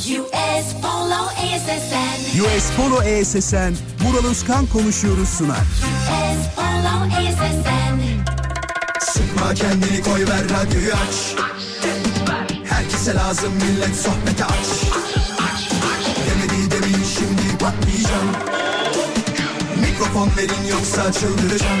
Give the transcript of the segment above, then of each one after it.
US Polo ASSN. US Polo ESSN, Vural Özkan konuşuyoruz sunar. US Polo ASSN. Sıkma kendini koy ver radyoyu aç Herkese lazım millet sohbete aç Demedi demin şimdi patlayacağım Mikrofon verin yoksa çıldıracağım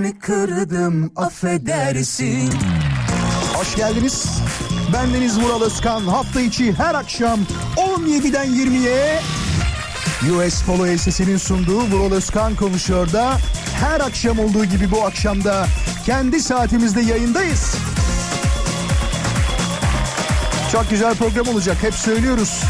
Kalbini mi kırdım affedersin. Hoş geldiniz. Bendeniz Vural Özkan. Hafta içi her akşam 17'den 20'ye US Polo SS'inin sunduğu Vural Özkan konuşuyor da her akşam olduğu gibi bu akşamda kendi saatimizde yayındayız. Çok güzel program olacak hep söylüyoruz.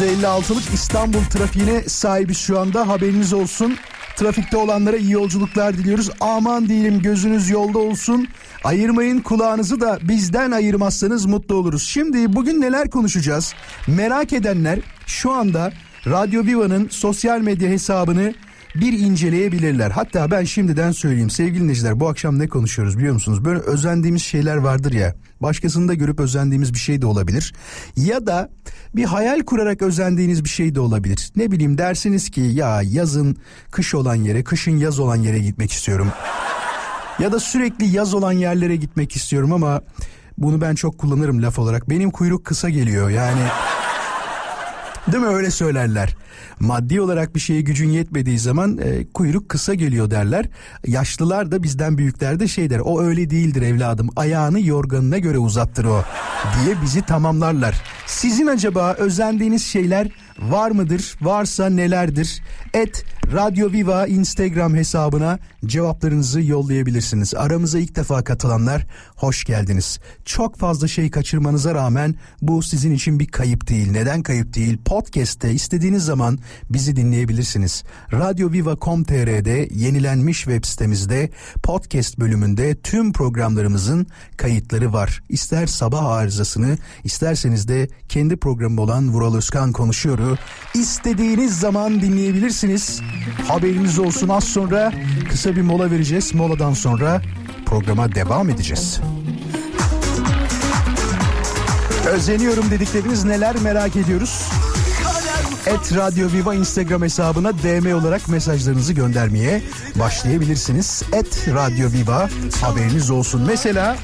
%56'lık İstanbul trafiğine sahibiz şu anda haberiniz olsun. Trafikte olanlara iyi yolculuklar diliyoruz. Aman diyelim gözünüz yolda olsun. Ayırmayın kulağınızı da bizden ayırmazsanız mutlu oluruz. Şimdi bugün neler konuşacağız? Merak edenler şu anda Radyo Viva'nın sosyal medya hesabını bir inceleyebilirler. Hatta ben şimdiden söyleyeyim sevgili dinleyiciler bu akşam ne konuşuyoruz biliyor musunuz? Böyle özendiğimiz şeyler vardır ya. Başkasını da görüp özendiğimiz bir şey de olabilir. Ya da bir hayal kurarak özendiğiniz bir şey de olabilir. Ne bileyim dersiniz ki ya yazın kış olan yere, kışın yaz olan yere gitmek istiyorum. Ya da sürekli yaz olan yerlere gitmek istiyorum ama bunu ben çok kullanırım laf olarak. Benim kuyruk kısa geliyor yani. Değil mi öyle söylerler. Maddi olarak bir şeye gücün yetmediği zaman e, kuyruk kısa geliyor derler. Yaşlılar da bizden büyükler de şey der. O öyle değildir evladım. Ayağını yorganına göre uzattır o diye bizi tamamlarlar. Sizin acaba özendiğiniz şeyler var mıdır? Varsa nelerdir? Et Radyo Viva Instagram hesabına cevaplarınızı yollayabilirsiniz. Aramıza ilk defa katılanlar hoş geldiniz. Çok fazla şey kaçırmanıza rağmen bu sizin için bir kayıp değil. Neden kayıp değil? Podcast'te istediğiniz zaman bizi dinleyebilirsiniz. Radyoviva.com.tr'de yenilenmiş web sitemizde podcast bölümünde tüm programlarımızın kayıtları var. İster sabah arızasını isterseniz de kendi programı olan Vural Özkan konuşuyoru istediğiniz zaman dinleyebilirsiniz. Haberiniz olsun az sonra kısa bir mola vereceğiz. Moladan sonra programa devam edeceğiz. Özeniyorum dedikleriniz neler merak ediyoruz. Et Radyo Viva Instagram hesabına DM olarak mesajlarınızı göndermeye başlayabilirsiniz. Et Radyo Viva haberiniz olsun. Mesela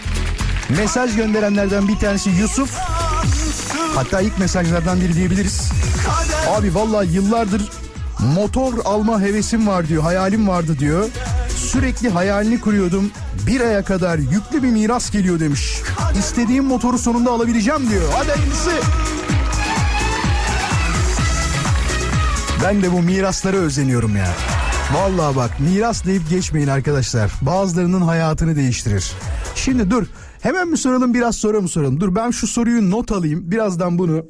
mesaj gönderenlerden bir tanesi Yusuf. Hatta ilk mesajlardan biri diyebiliriz. Abi vallahi yıllardır motor alma hevesim var diyor, hayalim vardı diyor. Sürekli hayalini kuruyordum. Bir aya kadar yüklü bir miras geliyor demiş. İstediğim motoru sonunda alabileceğim diyor. Hadi hayırlısı. Ben de bu miraslara özeniyorum ya. Vallahi bak miras deyip geçmeyin arkadaşlar. Bazılarının hayatını değiştirir. Şimdi dur hemen mi soralım biraz sonra mı soralım? Dur ben şu soruyu not alayım. Birazdan bunu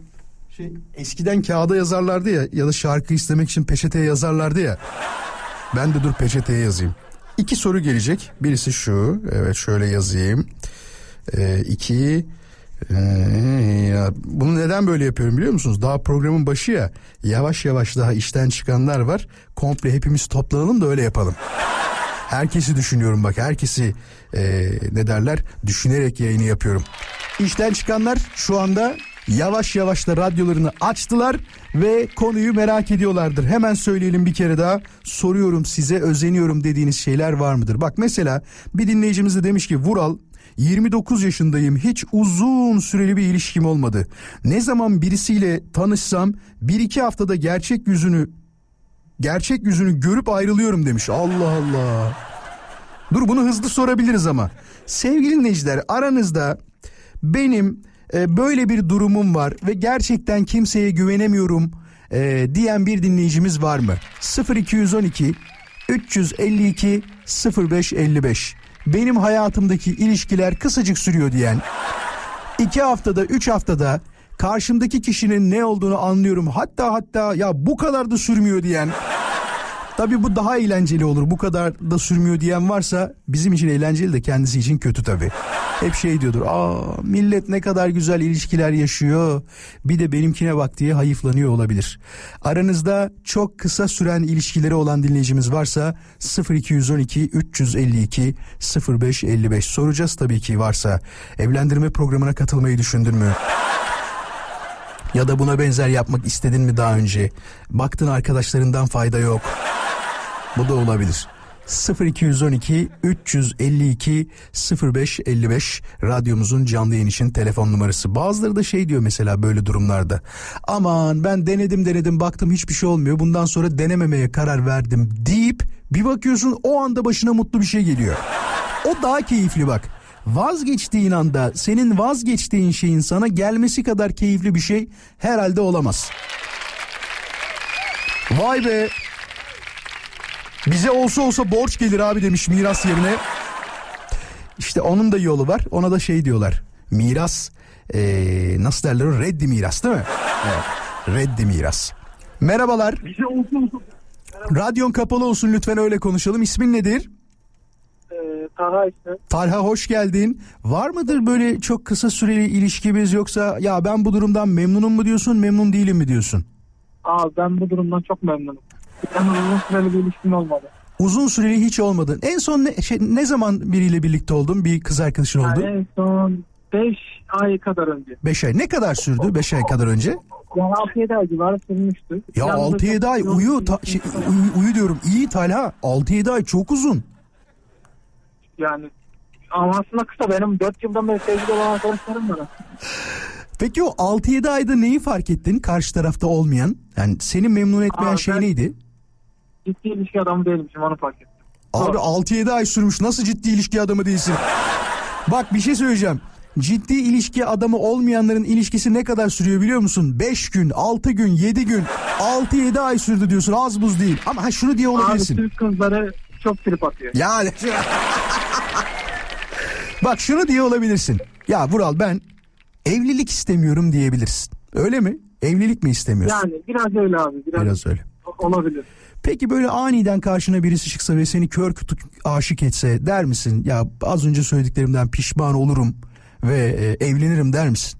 şey eskiden kağıda yazarlardı ya ya da şarkı istemek için peçeteye yazarlardı ya. Ben de dur peçeteye yazayım. İki soru gelecek. Birisi şu. Evet şöyle yazayım. Ee, iki ee, ya bunu neden böyle yapıyorum biliyor musunuz? Daha programın başı ya. Yavaş yavaş daha işten çıkanlar var. Komple hepimiz toplanalım da öyle yapalım. Herkesi düşünüyorum bak. Herkesi ee, ne derler? Düşünerek yayını yapıyorum. İşten çıkanlar şu anda yavaş yavaş da radyolarını açtılar ve konuyu merak ediyorlardır. Hemen söyleyelim bir kere daha. Soruyorum size özeniyorum dediğiniz şeyler var mıdır? Bak mesela bir dinleyicimiz de demiş ki Vural 29 yaşındayım. Hiç uzun süreli bir ilişkim olmadı. Ne zaman birisiyle tanışsam bir iki haftada gerçek yüzünü gerçek yüzünü görüp ayrılıyorum demiş. Allah Allah. Dur bunu hızlı sorabiliriz ama. Sevgili dinleyiciler aranızda benim e, böyle bir durumum var ve gerçekten kimseye güvenemiyorum e, diyen bir dinleyicimiz var mı? 0212 352 0555 benim hayatımdaki ilişkiler kısacık sürüyor diyen, iki haftada, üç haftada karşımdaki kişinin ne olduğunu anlıyorum. Hatta hatta ya bu kadar da sürmüyor diyen. Tabii bu daha eğlenceli olur. Bu kadar da sürmüyor diyen varsa bizim için eğlenceli de kendisi için kötü tabii. Hep şey diyordur. Aa millet ne kadar güzel ilişkiler yaşıyor. Bir de benimkine bak diye hayıflanıyor olabilir. Aranızda çok kısa süren ilişkileri olan dinleyicimiz varsa 0212 352 0555 soracağız tabii ki varsa. Evlendirme programına katılmayı düşündün mü? Ya da buna benzer yapmak istedin mi daha önce? Baktın arkadaşlarından fayda yok. Bu da olabilir. 0212 352 0555 radyomuzun canlı yayın için telefon numarası. Bazıları da şey diyor mesela böyle durumlarda. Aman ben denedim denedim baktım hiçbir şey olmuyor. Bundan sonra denememeye karar verdim deyip bir bakıyorsun o anda başına mutlu bir şey geliyor. O daha keyifli bak. Vazgeçtiğin anda senin vazgeçtiğin şeyin sana gelmesi kadar keyifli bir şey herhalde olamaz. Vay be. Bize olsa olsa borç gelir abi demiş miras yerine. İşte onun da yolu var. Ona da şey diyorlar. Miras ee, nasıl derler o? Reddi miras değil mi? Evet. Reddi miras. Merhabalar. Bize olsun olsun. Radyon kapalı olsun lütfen öyle konuşalım. İsmin nedir? Taha işte. Talha hoş geldin. Var mıdır böyle çok kısa süreli ilişkimiz yoksa ya ben bu durumdan memnunum mu diyorsun memnun değilim mi diyorsun? Abi ben bu durumdan çok memnunum. Ben uzun süreli bir ilişkim olmadı. Uzun süreli hiç olmadın. En son ne, şey, ne zaman biriyle birlikte oldun? Bir kız arkadaşın oldu. Yani en son 5 ay kadar önce. 5 ay. Ne kadar sürdü 5 ay kadar önce? Yani 6-7 ay civarı sürmüştü. Ya Yalnız 6-7 ay uyu, ta- şey, uyu, uyu diyorum. İyi Talha 6-7 ay çok uzun. Yani ama aslında kısa benim 4 yıldan beri sevgili olan arkadaşlarım var. Peki o 6-7 ayda neyi fark ettin karşı tarafta olmayan? Yani seni memnun etmeyen Aa, şey ben- neydi? Ciddi ilişki adamı değilmişim onu fark ettim. Abi 6-7 ay sürmüş nasıl ciddi ilişki adamı değilsin? Bak bir şey söyleyeceğim. Ciddi ilişki adamı olmayanların ilişkisi ne kadar sürüyor biliyor musun? 5 gün, 6 gün, 7 gün, 6-7 ay sürdü diyorsun az buz değil. Ama ha şunu diye Abi olabilirsin. Türk kızları çok trip atıyor. Yani. Bak şunu diye olabilirsin. Ya Vural ben evlilik istemiyorum diyebilirsin. Öyle mi? Evlilik mi istemiyorsun? Yani biraz öyle abi. Biraz, Biraz öyle. olabilir. Peki böyle aniden karşına birisi çıksa ve seni kör kütük aşık etse der misin? Ya az önce söylediklerimden pişman olurum ve e, evlenirim der misin?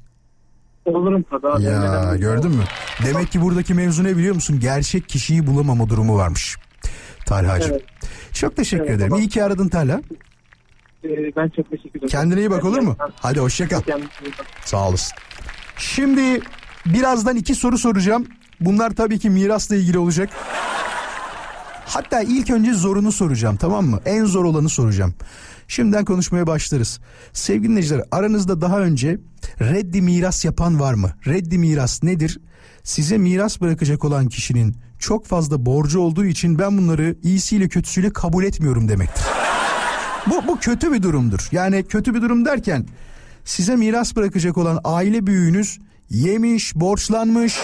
Olurum tabii abi. Ya gördün mü? Demek ki buradaki mevzu ne biliyor musun? Gerçek kişiyi bulamama durumu varmış. Talha'cığım. Evet. Çok teşekkür Evet, ederim. baba. İyi ki aradın Talha. Ee, ben çok teşekkür ederim. Kendine iyi bak olur mu? Hadi hoşça kal. Sağ olasın. Şimdi birazdan iki soru soracağım. Bunlar tabii ki mirasla ilgili olacak. Hatta ilk önce zorunu soracağım tamam mı? En zor olanı soracağım. Şimdiden konuşmaya başlarız. Sevgili dinleyiciler aranızda daha önce reddi miras yapan var mı? Reddi miras nedir? Size miras bırakacak olan kişinin çok fazla borcu olduğu için ben bunları iyisiyle kötüsüyle kabul etmiyorum demektir. Bu, bu kötü bir durumdur. Yani kötü bir durum derken size miras bırakacak olan aile büyüğünüz yemiş, borçlanmış,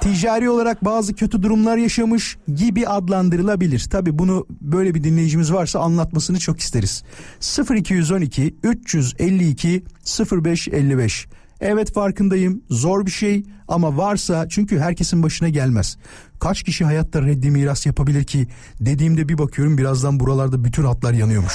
ticari olarak bazı kötü durumlar yaşamış gibi adlandırılabilir. Tabi bunu böyle bir dinleyicimiz varsa anlatmasını çok isteriz. 0212 352 0555 Evet farkındayım zor bir şey ama varsa çünkü herkesin başına gelmez. Kaç kişi hayatta reddi miras yapabilir ki dediğimde bir bakıyorum birazdan buralarda bütün hatlar yanıyormuş.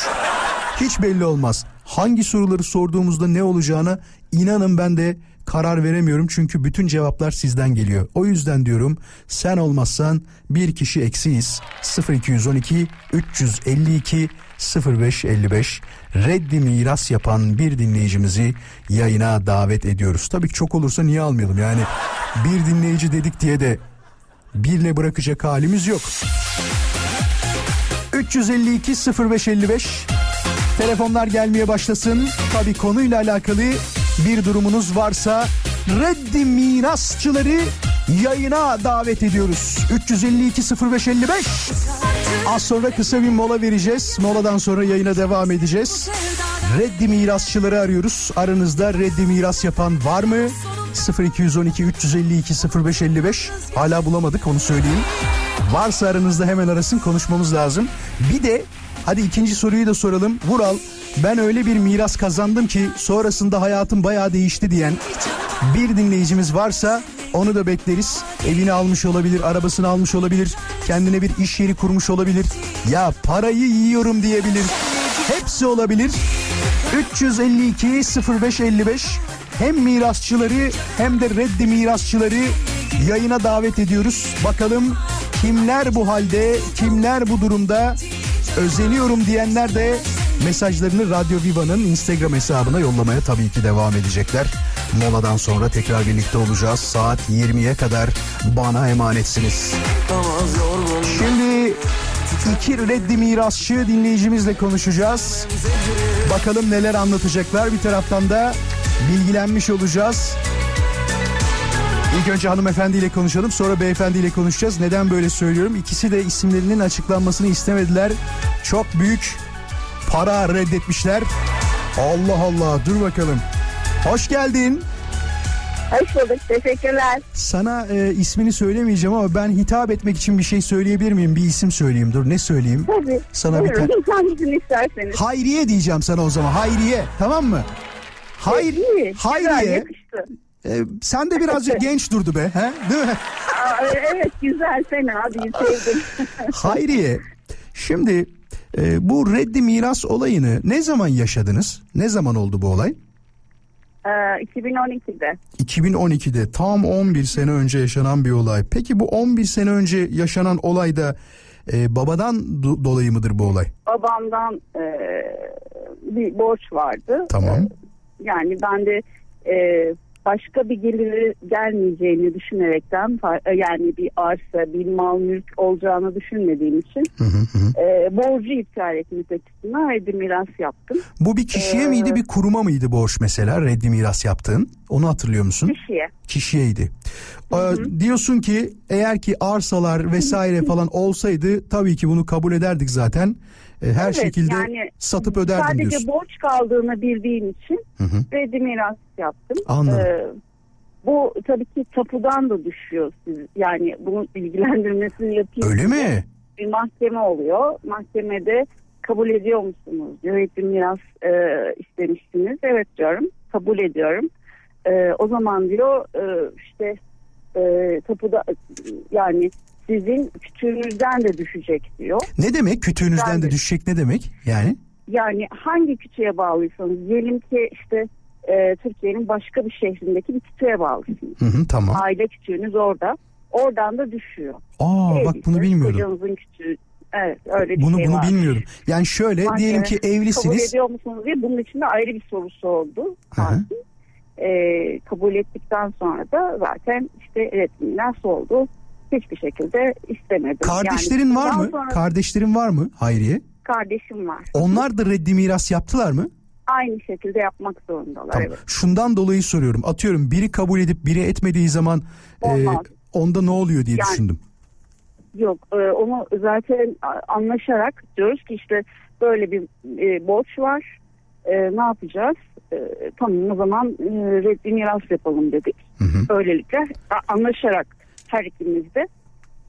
Hiç belli olmaz. Hangi soruları sorduğumuzda ne olacağına inanın ben de karar veremiyorum çünkü bütün cevaplar sizden geliyor. O yüzden diyorum sen olmazsan bir kişi eksiyiz. 0212 352 0555 reddi miras yapan bir dinleyicimizi yayına davet ediyoruz. Tabii ki çok olursa niye almayalım yani bir dinleyici dedik diye de birle bırakacak halimiz yok. 352 0555 Telefonlar gelmeye başlasın. Tabii konuyla alakalı bir durumunuz varsa reddi mirasçıları yayına davet ediyoruz. 352 0555 Az sonra kısa bir mola vereceğiz. Moladan sonra yayına devam edeceğiz. Reddi mirasçıları arıyoruz. Aranızda reddi miras yapan var mı? 0212 352 0555 hala bulamadık onu söyleyeyim. Varsa aranızda hemen arasın konuşmamız lazım. Bir de Hadi ikinci soruyu da soralım. Vural ben öyle bir miras kazandım ki sonrasında hayatım bayağı değişti diyen bir dinleyicimiz varsa onu da bekleriz. Evini almış olabilir, arabasını almış olabilir, kendine bir iş yeri kurmuş olabilir. Ya parayı yiyorum diyebilir. Hepsi olabilir. 352 0555 hem mirasçıları hem de reddi mirasçıları yayına davet ediyoruz. Bakalım kimler bu halde, kimler bu durumda özeniyorum diyenler de mesajlarını Radyo Viva'nın Instagram hesabına yollamaya tabii ki devam edecekler. Moladan sonra tekrar birlikte olacağız. Saat 20'ye kadar bana emanetsiniz. Şimdi iki reddi mirasçı dinleyicimizle konuşacağız. Bakalım neler anlatacaklar. Bir taraftan da bilgilenmiş olacağız. İlk önce hanımefendiyle konuşalım sonra beyefendiyle konuşacağız. Neden böyle söylüyorum? İkisi de isimlerinin açıklanmasını istemediler. Çok büyük para reddetmişler. Allah Allah dur bakalım. Hoş geldin. Hoş bulduk. Teşekkürler. Sana e, ismini söylemeyeceğim ama ben hitap etmek için bir şey söyleyebilir miyim? Bir isim söyleyeyim. Dur ne söyleyeyim? Tabii. Sana bir tane- Hangisini isterseniz. Hayriye diyeceğim sana o zaman. Hayriye tamam mı? Hayr, Hayriye. yakıştı. e, sen de birazcık genç durdu be. He? Değil mi? Aa, evet güzel fena değil sevdim. Hayriye. Şimdi e, bu reddi miras olayını ne zaman yaşadınız? Ne zaman oldu bu olay? Ee, 2012'de. 2012'de tam 11 sene önce yaşanan bir olay. Peki bu 11 sene önce yaşanan olayda e, babadan do- dolayı mıdır bu olay? Babamdan e, bir borç vardı. Tamam. Ee, Yani ben de e, başka bir geliri gelmeyeceğini düşünerekten e, yani bir arsa, bir mal mülk olacağını düşünmediğim için Hı hı hı. e, borcu iptal etmek açısından reddi miras yaptım. Bu bir kişiye Ee, miydi bir kuruma mıydı borç mesela reddi miras yaptığın? Onu hatırlıyor musun? Kişiye. Kişiyeydi. Ee, diyorsun ki eğer ki arsalar vesaire falan olsaydı tabii ki bunu kabul ederdik zaten. Ee, her Evet, şekilde yani satıp öderdim Sadece diyorsun. borç kaldığını bildiğim için Hı hı. reddi miras yaptım. Anladım. Ee, bu tabii ki tapudan da düşüyor. Siz, yani bunun bilgilendirmesini yapayım. Öyle mi? Bir mahkeme oluyor. Mahkemede kabul ediyor musunuz? Reddi miras e, istemiştiniz. Evet diyorum. Kabul ediyorum. E, o zaman diyor e, işte e, tapuda yani sizin küçüğünüzden de düşecek diyor. Ne demek kütüğünüzden de düşecek ne demek? Yani Yani hangi küçüğe bağlıysanız diyelim ki işte e, Türkiye'nin başka bir şehrindeki bir küçüğe bağlısınız. hı hı, tamam. Aile küçüğünüz orada. Oradan da düşüyor. Aa bak bunu bilmiyordum. Kocanızın küçüğü. Evet öyle Bunu şey bunu var. bilmiyordum. Yani şöyle Mahkeme diyelim ki Kabul evlisiniz. ediyor musunuz diye bunun için de ayrı bir sorusu oldu. Hı hı. hakim. E, kabul ettikten sonra da zaten işte reddi nasıl oldu? Hiçbir şekilde istemedim. Kardeşlerin Yani var mı? sonra Kardeşlerin var mı Hayriye? kardeşim var. Onlar da reddi miras yaptılar mı? Aynı şekilde yapmak zorundalar. Tamam. Evet. Şundan dolayı soruyorum. Atıyorum biri kabul edip biri etmediği zaman e, onda ne oluyor diye Yani- düşündüm. Yok e, onu zaten anlaşarak diyoruz ki işte böyle bir e, borç var. E, ne yapacağız? E, tamam o zaman e, reddi miras yapalım dedik. Hı hı. Böylelikle anlaşarak her ikimiz de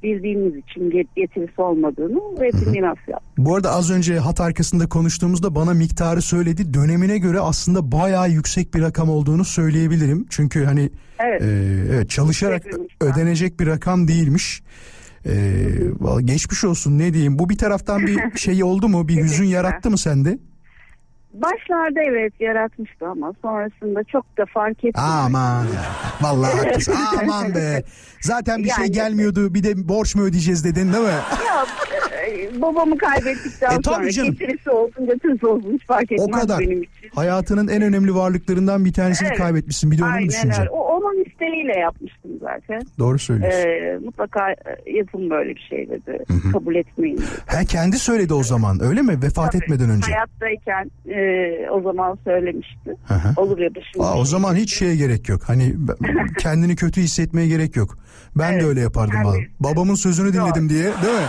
bildiğimiz için getirisi olmadığını reddi miras yaptık. Bu arada az önce hat arkasında konuştuğumuzda bana miktarı söyledi. Dönemine göre aslında bayağı yüksek bir rakam olduğunu söyleyebilirim. Çünkü hani Evet. e, evet çalışarak bir ödenecek bir rakam değilmiş. E, vallahi geçmiş olsun ne diyeyim. Bu bir taraftan bir şey oldu mu? Bir hüzün yarattı mı sende? Başlarda evet yaratmıştı ama sonrasında çok da fark ettim. Aman ya. Vallahi haklısın. Aman be. Zaten bir şey Yani- gelmiyordu. Bir de borç mu ödeyeceğiz dedin değil mi? Ya e, babamı kaybettikten E, sonra canım. getirisi olsun götürüsü olsun hiç fark etmez O kadar. benim için. Hayatının en önemli varlıklarından bir tanesini Evet. kaybetmişsin. Bir de onu Aynen düşüneceksin? öyle. O, onun isteğiyle yapmıştım zaten. Doğru söylüyorsun. Ee, mutlaka e, yapın böyle bir şey dedi. Kabul etmeyin dedi. Ha kendi söyledi o zaman öyle mi? Vefat Tabii, etmeden önce. Hayattayken e, o zaman söylemişti. Hı hı. Olur ya da şimdi. Aa, o zaman hiç şeye gerek yok. Hani kendini kötü hissetmeye gerek yok. Ben de Evet, öyle yapardım. Babamın sözünü dinledim diye değil mi?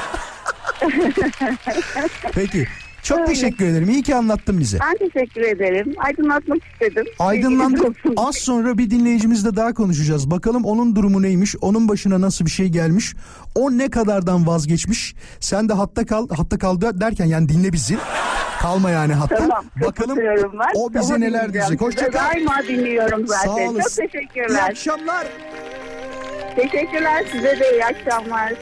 Peki Çok Öyle. teşekkür ederim. İyi ki anlattın bize. Ben teşekkür ederim. Aydınlatmak istedim. Aydınlandık. Az sonra bir dinleyicimizle daha konuşacağız. Bakalım onun durumu neymiş? Onun başına nasıl bir şey gelmiş? O ne kadardan vazgeçmiş? Sen de hatta kal, hatta kal derken yani dinle bizi. Kalma yani hatta. Tamam. Bakalım o bize Tamam, neler diyecek. Hoşça Size kal. Daima dinliyorum Sağ zaten. Çok olasın. İyi teşekkürler. akşamlar. Teşekkürler size de iyi akşamlar.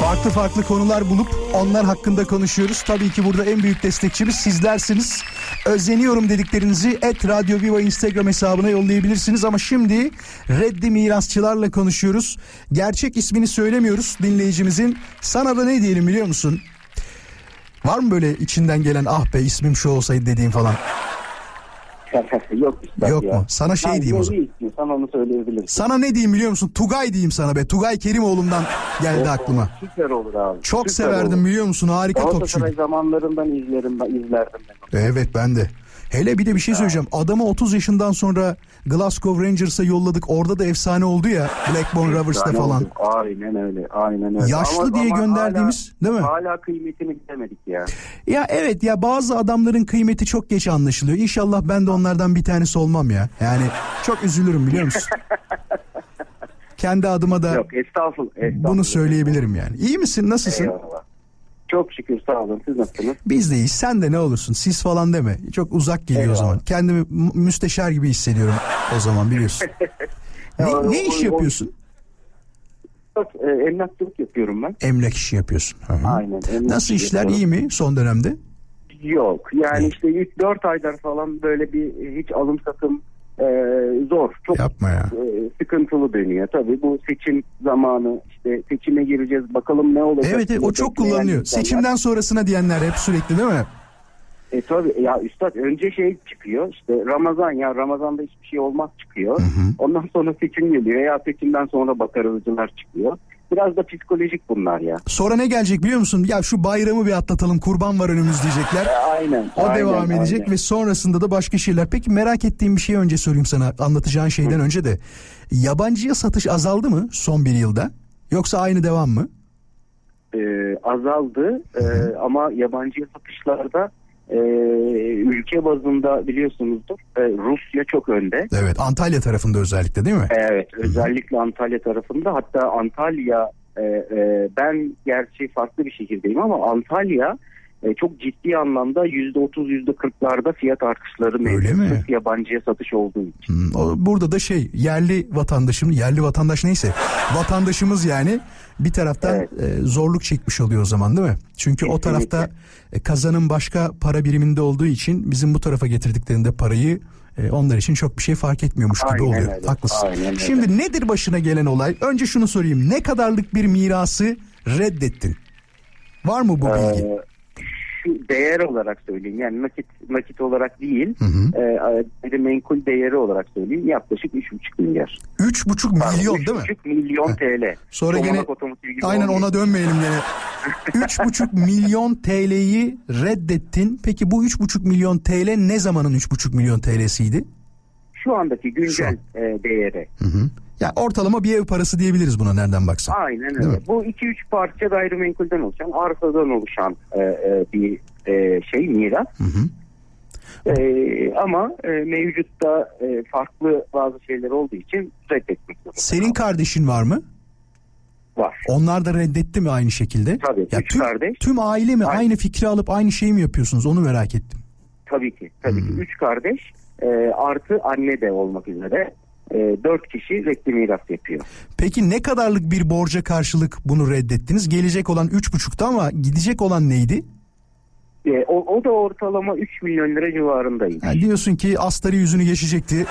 Farklı farklı konular bulup onlar hakkında konuşuyoruz. Tabii ki burada en büyük destekçimiz sizlersiniz. Özleniyorum dediklerinizi et Radyo Viva Instagram hesabına yollayabilirsiniz. Ama şimdi reddi mirasçılarla konuşuyoruz. Gerçek ismini söylemiyoruz dinleyicimizin. Sana da ne diyelim biliyor musun? Var mı böyle içinden gelen ah be ismim şu olsaydı dediğin falan? Yok Yok ya. mu? Sana şey diyeyim o zaman. istiyorsan onu söyleyebilirsin. Sana ne diyeyim biliyor musun? Tugay diyeyim sana be. Tugay Kerimoğlu'ndan geldi aklıma. Süper olur abi. Çok süper severdim olur. biliyor musun? Harika topçuydu. Galatasaray zamanlarından izlerim ben, izlerdim ben. Evet ben de. Hele bir de bir şey söyleyeceğim. Adamı 30 yaşından sonra Glasgow Rangers'a yolladık. Orada da efsane oldu ya. Blackburn Rovers'ta falan. oldu. Aynen öyle. Aynen öyle. Yaşlı diye gönderdiğimiz, değil mi? Hala kıymetini bilemedik ya. Ya evet ya bazı adamların kıymeti çok geç anlaşılıyor. İnşallah ben de onlardan bir tanesi olmam ya. Yani çok üzülürüm biliyor musun? Kendi adıma da Yok estağfurullah. estağfurullah. bunu söyleyebilirim yani. İyi misin? Nasılsın? Eyvallah. Çok şükür sağ olun. Siz nasılsınız? Biz de iyiyiz. Sen de ne olursun? Siz falan deme. Çok uzak geliyor o Eyvallah. zaman. Kendimi mü- müsteşar gibi hissediyorum o zaman biliyorsun. ne, Ya, ne o- iş o- yapıyorsun? E, emlakçılık yapıyorum ben. Emlak işi yapıyorsun. Hı hı. Aynen. Nasıl işler yapıyorum. iyi mi son dönemde? Yok. Yani İyi. işte 3-4 aydır falan böyle bir hiç alım satım e, zor. Çok Yapma ya. e, sıkıntılı dönüyor. Tabii bu seçim zamanı işte seçime gireceğiz bakalım ne olacak. Evet, evet o çok kullanılıyor. insanlar. Seçimden sonrasına diyenler hep sürekli değil mi? E tabii ya üstad önce şey çıkıyor işte Ramazan ya Ramazan'da hiçbir şey olmaz çıkıyor. Ondan sonra seçim geliyor ya seçimden sonra bakarızcılar çıkıyor. Biraz da psikolojik bunlar ya. Sonra ne gelecek biliyor musun? Ya şu bayramı bir atlatalım kurban var önümüz diyecekler. Aynen. O aynen, devam edecek aynen. ve sonrasında da başka şeyler. Peki merak ettiğim bir şey önce sorayım sana anlatacağın şeyden önce de. Yabancıya satış azaldı mı son bir yılda? Yoksa aynı devam mı? e, azaldı E, ama yabancı satışlarda e, ülke bazında biliyorsunuzdur e, Rusya çok önde. Evet Antalya tarafında özellikle değil mi? Evet özellikle Antalya tarafında hatta Antalya e, e, ben gerçi farklı bir şehirdeyim ama Antalya e, çok ciddi anlamda %30 %40'larda fiyat artışları Öyle mi? Yabancıya satış olduğu için. Hmm, o- Burada da şey yerli vatandaşım yerli vatandaş neyse vatandaşımız yani bir taraftan Evet. e, zorluk çekmiş oluyor o zaman değil mi? Çünkü o Kesinlikle. tarafta e, kazanım başka para biriminde olduğu için bizim bu tarafa getirdiklerinde parayı e, onlar için çok bir şey fark etmiyormuş gibi Aynen oluyor. öyle, Haklısın. aynen öyle. Şimdi nedir başına gelen olay? Önce şunu sorayım. Ne kadarlık bir mirası reddettin? Var mı bu bilgi? Ee, şu değer olarak söyleyeyim yani nakit nakit olarak değil Hı hı. e, menkul değeri olarak söyleyeyim yaklaşık 3,5 milyar. Üç buçuk milyon değil mi? 3,5 milyon TL. Sonra otomotiv gibi aynen olmuyor. ona dönmeyelim gene. Üç buçuk milyon TL'yi reddettin. Peki bu üç buçuk milyon TL ne zamanın üç buçuk milyon TL'siydi? Şu andaki güncel e, değeri. Hı hı. Ya ortalama bir ev parası diyebiliriz buna nereden baksan. Aynen öyle. Bu 2-3 parça gayrimenkulden oluşan, arsadan oluşan e, e, bir e, şey miras. Hı hı. E, ama e, mevcutta e, farklı bazı şeyler olduğu için reddetmek zorunda Senin kardeşin var mı? var. Onlar da reddetti mi aynı şekilde? Tabii, Ya üç tüm, kardeş. Tüm aile mi Aynen. aynı fikri alıp aynı şeyi mi yapıyorsunuz? Onu merak ettim. Tabii ki. Tabii Hmm. ki. Üç kardeş e, artı anne de olmak üzere dört kişi reddi miras yapıyor. Peki ne kadarlık bir borca karşılık bunu reddettiniz? Gelecek olan üç buçukta ama gidecek olan neydi? E, o, o da ortalama 3 milyon lira civarındaydı. Ha, diyorsun ki astarı yüzünü geçecekti.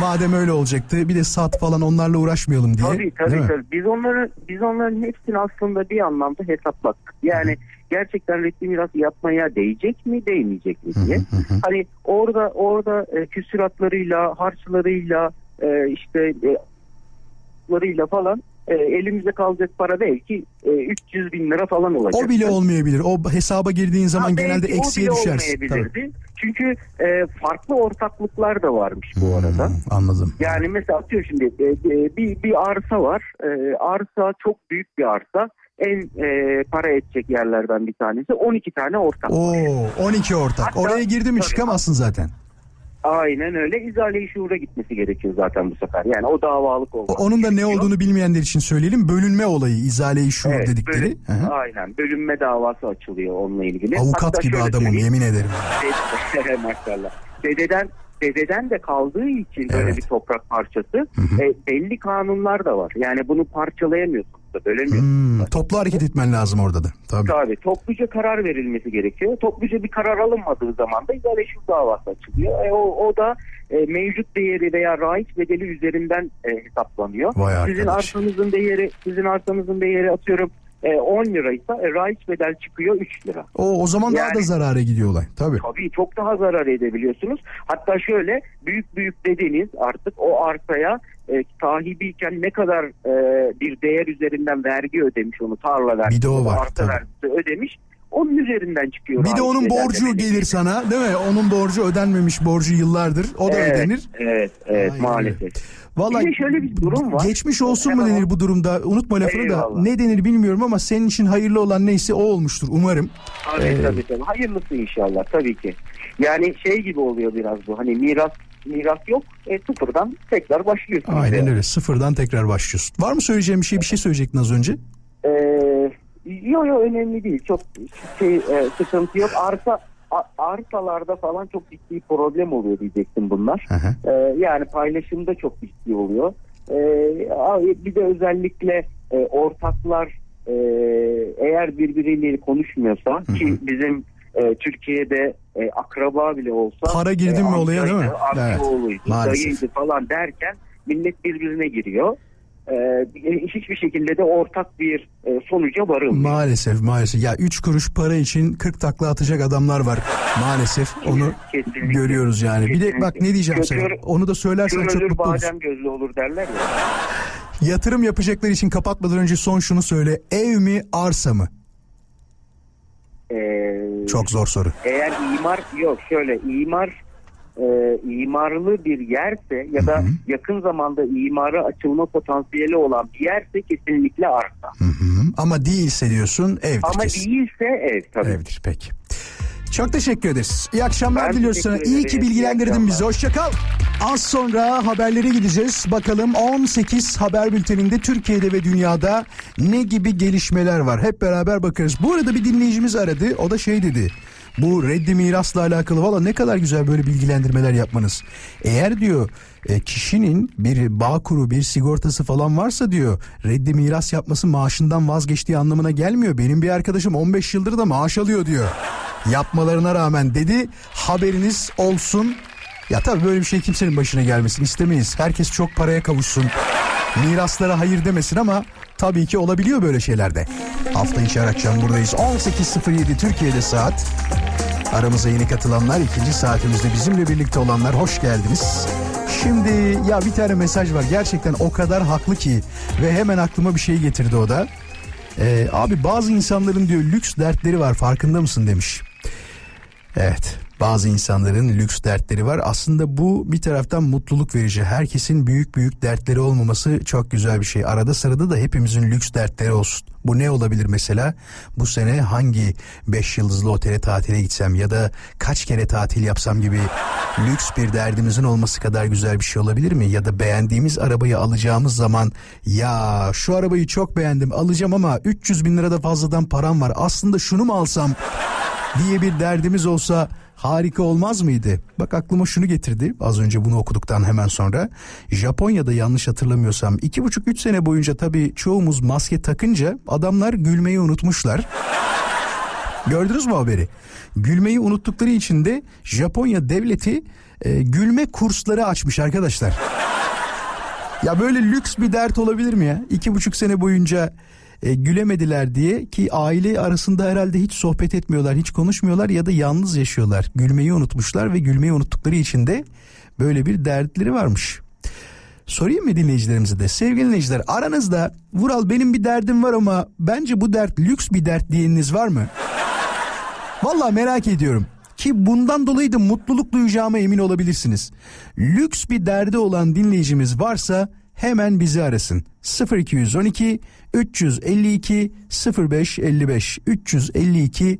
Madem öyle olacaktı bir de sat falan onlarla uğraşmayalım diye. Tabii tabii, tabii. Biz onları biz onların hepsini aslında bir anlamda hesapladık. Yani gerçekten reddi miras yapmaya değecek mi, değmeyecek mi diye. Hani orada orada e, küsuratlarıyla, harçlarıyla, e, işte e, falan e, elimize kalacak para belki e, 300 bin lira falan olacak. O bile olmayabilir. O hesaba girdiğin zaman Ha, genelde eksiye düşersin. olmayabilirdi. Çünkü e, farklı ortaklıklar da varmış bu arada. Hmm, anladım. Yani mesela atıyor şimdi e, e, bir bir arsa var. E, arsa çok büyük bir arsa. en e, para edecek yerlerden bir tanesi. 12 tane ortak. Oo 12 ortak. Hatta- Oraya girdi mi Tabii. çıkamazsın zaten. Aynen öyle. İzale-i şuura gitmesi gerekiyor zaten bu sefer. Yani o davalık O- olmak. Onun da ne olduğunu bilmeyenler için söyleyelim. Bölünme olayı, izale-i şuur Evet, dedikleri. Hı hı. aynen. Bölünme davası açılıyor onunla ilgili. Avukat Hatta gibi adamım söyleyeyim. yemin ederim. Maşallah. Dededen dededen de kaldığı için böyle Evet. bir toprak parçası hı. e, belli kanunlar da var. Yani bunu parçalayamıyorsunuz da bölemiyorsunuz. Hmm, toplu hareket etmen lazım orada da. Tabii. Tabii topluca karar verilmesi gerekiyor. Topluca bir karar alınmadığı zaman da idare şu davası açılıyor. E, o, o da e, mevcut değeri veya raiç bedeli üzerinden e, hesaplanıyor. Vay sizin arkadaş. arsanızın değeri sizin arsanızın değeri atıyorum e, 10 liraysa e, raiç bedel çıkıyor 3 lira. O, o zaman daha Yani- da zarara gidiyor olay. Tabii. Tabii çok daha zarar edebiliyorsunuz. Hatta şöyle büyük büyük dedeniz artık o arsaya e, sahibiyken ne kadar e, bir değer üzerinden vergi ödemiş onu tarla vergisi, Bir de o var, arsa vergisi ödemiş. Onun üzerinden çıkıyor. Bir de onun borcu bedeli. gelir sana değil mi? Onun borcu ödenmemiş borcu yıllardır. O da Evet, ödenir. Evet, evet Aynen maalesef. Vallahi Bir şöyle bir durum var. Geçmiş olsun mu denir bu durumda? Unutma lafını da. Eyvallah. Ne denir bilmiyorum ama senin için hayırlı olan neyse o olmuştur umarım. Tabii Ee, tabii tabii. Hayırlısı inşallah tabii ki. Yani şey gibi oluyor biraz bu. Hani miras miras yok. E, sıfırdan tekrar başlıyorsunuz. Aynen yani. öyle. Sıfırdan tekrar başlıyorsun. Var mı söyleyeceğim bir şey? Bir şey söyleyecektin az önce. Ee, yo yo önemli değil. Çok şey e, sıkıntı yok. Arsa a- arsalarda falan çok ciddi problem oluyor diyecektim bunlar. Hı hı. Ee, yani paylaşımda çok ciddi oluyor. A- bir de özellikle e, ortaklar e, eğer birbiriyle konuşmuyorsa ki bizim e, Türkiye'de e, akraba bile olsa Para girdin mi olaya değil mi? Evet, amcaoğluydu, maalesef. dayıydı falan derken millet birbirine giriyor. Ee, hiçbir şekilde de ortak bir e, sonuca varılmıyor. Maalesef maalesef. Ya 3 kuruş para için 40 takla atacak adamlar var. Maalesef onu Kesinlikle. görüyoruz yani. Bir de Kesinlikle. bak ne diyeceğim Kör- sana. Onu da söylersen çok mutlu olursun. badem gözlü olur derler ya. Yatırım yapacaklar için kapatmadan önce son şunu söyle. Ev mi arsa mı? Ee, Çok zor soru. Eğer imar yok şöyle imar e, imarlı bir yerse ya da yakın zamanda imara açılma potansiyeli olan bir yerse kesinlikle arsa. Hı hı. Ama değilse diyorsun evdir Ama kesin. değilse ev tabii. Evdir peki. Çok teşekkür ederiz. İyi akşamlar Ben diliyoruz sana. İyi ki bilgilendirdin bizi. Hoşça kal. Az sonra haberlere gideceğiz. Bakalım 18 haber bülteninde Türkiye'de ve dünyada ne gibi gelişmeler var. Hep beraber bakarız. Bu arada bir dinleyicimiz aradı. O da şey dedi. Bu reddi mirasla alakalı valla ne kadar güzel böyle bilgilendirmeler yapmanız. Eğer diyor e, kişinin bir bağ kuru bir sigortası falan varsa diyor reddi miras yapması maaşından vazgeçtiği anlamına gelmiyor. Benim bir arkadaşım 15 yıldır da maaş alıyor diyor. Yapmalarına rağmen dedi haberiniz olsun. Ya tabii böyle bir şey kimsenin başına gelmesin istemeyiz. Herkes çok paraya kavuşsun. Miraslara hayır demesin ama tabii ki olabiliyor böyle şeylerde. Hafta içi akşam buradayız. 18.07 Türkiye'de saat. Aramıza yeni katılanlar ikinci saatimizde bizimle birlikte olanlar hoş geldiniz. Şimdi ya bir tane mesaj var gerçekten o kadar haklı ki ve hemen aklıma bir şey getirdi o da. Ee, abi bazı insanların diyor lüks dertleri var farkında mısın demiş. Evet bazı insanların lüks dertleri var. Aslında bu bir taraftan mutluluk verici. Herkesin büyük büyük dertleri olmaması çok güzel bir şey. Arada sırada da hepimizin lüks dertleri olsun. Bu ne olabilir mesela? Bu sene hangi 5 yıldızlı otele tatile gitsem ya da kaç kere tatil yapsam gibi lüks bir derdimizin olması kadar güzel bir şey olabilir mi? Ya da beğendiğimiz arabayı alacağımız zaman ya şu arabayı çok beğendim alacağım ama 300 bin lirada fazladan param var. Aslında şunu mu alsam diye bir derdimiz olsa harika olmaz mıydı? Bak aklıma şunu getirdi az önce bunu okuduktan hemen sonra. Japonya'da yanlış hatırlamıyorsam iki buçuk üç sene boyunca tabii çoğumuz maske takınca adamlar gülmeyi unutmuşlar. Gördünüz mü haberi? Gülmeyi unuttukları için de Japonya devleti e, gülme kursları açmış arkadaşlar. Ya böyle lüks bir dert olabilir mi ya? İki buçuk sene boyunca e, gülemediler diye ki aile arasında herhalde hiç sohbet etmiyorlar, hiç konuşmuyorlar ya da yalnız yaşıyorlar. Gülmeyi unutmuşlar ve gülmeyi unuttukları için de böyle bir dertleri varmış. Sorayım mı dinleyicilerimize de? Sevgili dinleyiciler aranızda Vural benim bir derdim var ama bence bu dert lüks bir dert diyeniniz var mı? Vallahi merak ediyorum. Ki bundan dolayı da mutluluk duyacağıma emin olabilirsiniz. Lüks bir derdi olan dinleyicimiz varsa hemen bizi arasın. 0212 352 0555 352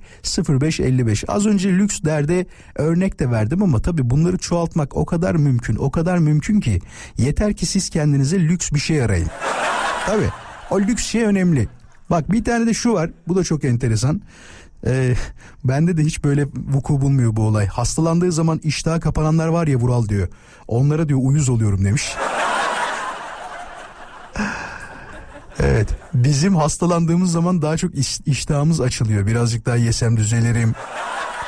0555 az önce lüks derde örnek de verdim ama tabii bunları çoğaltmak o kadar mümkün o kadar mümkün ki yeter ki siz kendinize lüks bir şey arayın. Tabii o lüks şey önemli. Bak bir tane de şu var bu da çok enteresan. Ee, bende de hiç böyle vuku bulmuyor bu olay. Hastalandığı zaman iştahı kapananlar var ya Vural diyor. Onlara diyor uyuz oluyorum demiş. Evet bizim hastalandığımız zaman daha çok iş- iştahımız açılıyor. Birazcık daha yesem düzelirim.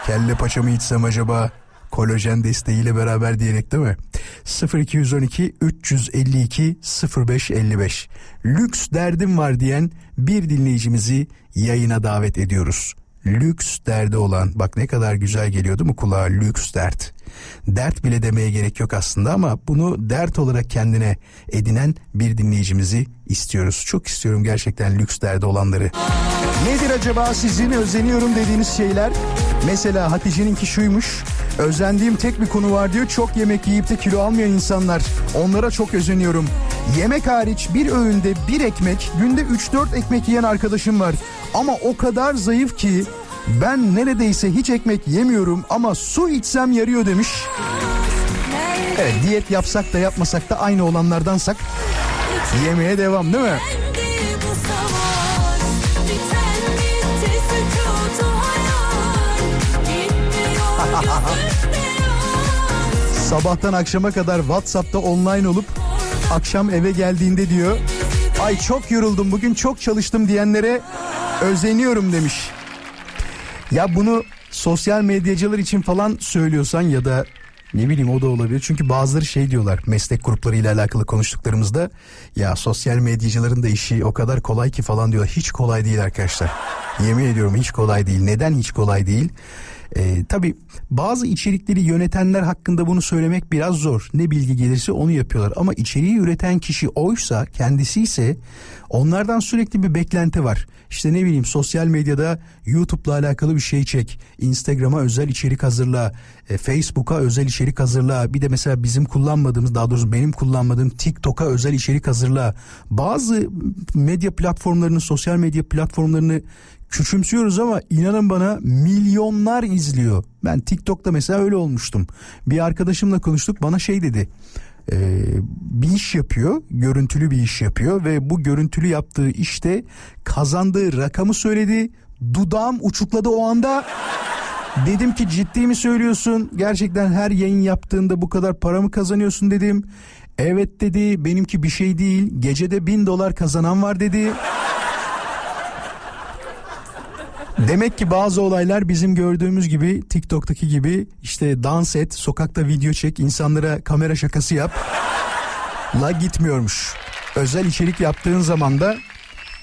Kelle paçamı içsem acaba kolajen desteğiyle beraber diyerek değil mi? 0212 352 0555 Lüks derdim var diyen bir dinleyicimizi yayına davet ediyoruz. Lüks derdi olan bak ne kadar güzel geliyor değil mi kulağa lüks dert. Dert bile demeye gerek yok aslında ama bunu dert olarak kendine edinen bir dinleyicimizi istiyoruz. Çok istiyorum gerçekten lüks derdi olanları. Nedir acaba sizin özeniyorum dediğiniz şeyler? Mesela Hatice'ninki şuymuş. Özendiğim tek bir konu var diyor. Çok yemek yiyip de kilo almayan insanlar. Onlara çok özeniyorum. Yemek hariç bir öğünde bir ekmek, günde 3-4 ekmek yiyen arkadaşım var. Ama o kadar zayıf ki ben neredeyse hiç ekmek yemiyorum ama su içsem yarıyor demiş. Evet diyet yapsak da yapmasak da aynı olanlardansak yemeye devam değil mi? Sabahtan akşama kadar WhatsApp'ta online olup akşam eve geldiğinde diyor ay çok yoruldum bugün çok çalıştım diyenlere özeniyorum demiş. Ya bunu sosyal medyacılar için falan söylüyorsan ya da ne bileyim o da olabilir. Çünkü bazıları şey diyorlar meslek gruplarıyla alakalı konuştuklarımızda ya sosyal medyacıların da işi o kadar kolay ki falan diyorlar. Hiç kolay değil arkadaşlar. Yemin ediyorum hiç kolay değil. Neden hiç kolay değil? Ee, tabii bazı içerikleri yönetenler hakkında bunu söylemek biraz zor. Ne bilgi gelirse onu yapıyorlar. Ama içeriği üreten kişi oysa kendisi ise onlardan sürekli bir beklenti var. İşte ne bileyim sosyal medyada YouTube'la alakalı bir şey çek. Instagram'a özel içerik hazırla. e, Facebook'a özel içerik hazırla. Bir de mesela bizim kullanmadığımız daha doğrusu benim kullanmadığım TikTok'a özel içerik hazırla. Bazı medya platformlarını, sosyal medya platformlarını küçümsüyoruz ama inanın bana milyonlar izliyor. Ben TikTok'ta mesela öyle olmuştum. Bir arkadaşımla konuştuk bana şey dedi. Ee, bir iş yapıyor, görüntülü bir iş yapıyor ve bu görüntülü yaptığı işte kazandığı rakamı söyledi. Dudağım uçukladı o anda. Dedim ki ciddi mi söylüyorsun? Gerçekten her yayın yaptığında bu kadar para mı kazanıyorsun dedim. Evet dedi benimki bir şey değil. Gecede bin dolar kazanan var dedi. Demek ki bazı olaylar bizim gördüğümüz gibi TikTok'taki gibi işte dans et, sokakta video çek, insanlara kamera şakası yap. La gitmiyormuş. Özel içerik yaptığın zaman da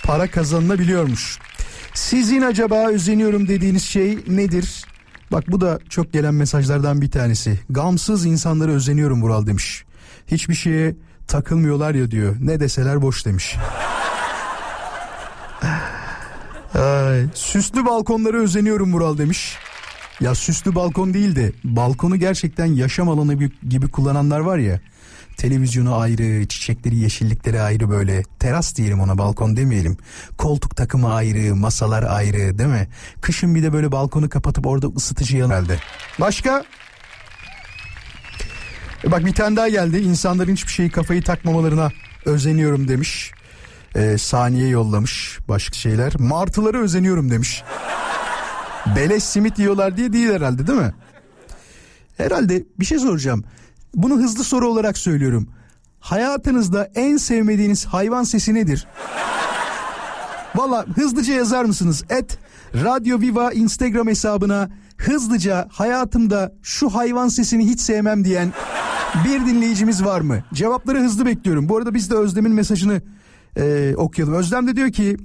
para kazanılabiliyormuş. Sizin acaba özeniyorum dediğiniz şey nedir? Bak bu da çok gelen mesajlardan bir tanesi. Gamsız insanlara özeniyorum Vural demiş. Hiçbir şeye takılmıyorlar ya diyor. Ne deseler boş demiş. Ay, süslü balkonlara özeniyorum Vural demiş. Ya süslü balkon değil de balkonu gerçekten yaşam alanı gibi- kullananlar var ya. Televizyonu ayrı, çiçekleri, yeşillikleri ayrı böyle. Teras diyelim ona balkon demeyelim. Koltuk takımı ayrı, masalar ayrı değil mi? Kışın bir de böyle balkonu kapatıp orada ısıtıcı yanı elde. Başka? E bak bir tane daha geldi. İnsanların hiçbir şeyi kafayı takmamalarına özeniyorum demiş. Ee, saniye yollamış başka şeyler. Martılara özeniyorum demiş. Beleş simit yiyorlar diye değil herhalde değil mi? Herhalde bir şey soracağım. Bunu hızlı soru olarak söylüyorum. Hayatınızda en sevmediğiniz hayvan sesi nedir? Valla hızlıca yazar mısınız? Et Radyo Viva Instagram hesabına hızlıca hayatımda şu hayvan sesini hiç sevmem diyen bir dinleyicimiz var mı? Cevapları hızlı bekliyorum. Bu arada biz de Özlem'in mesajını e, okuyalım. Özlem de diyor ki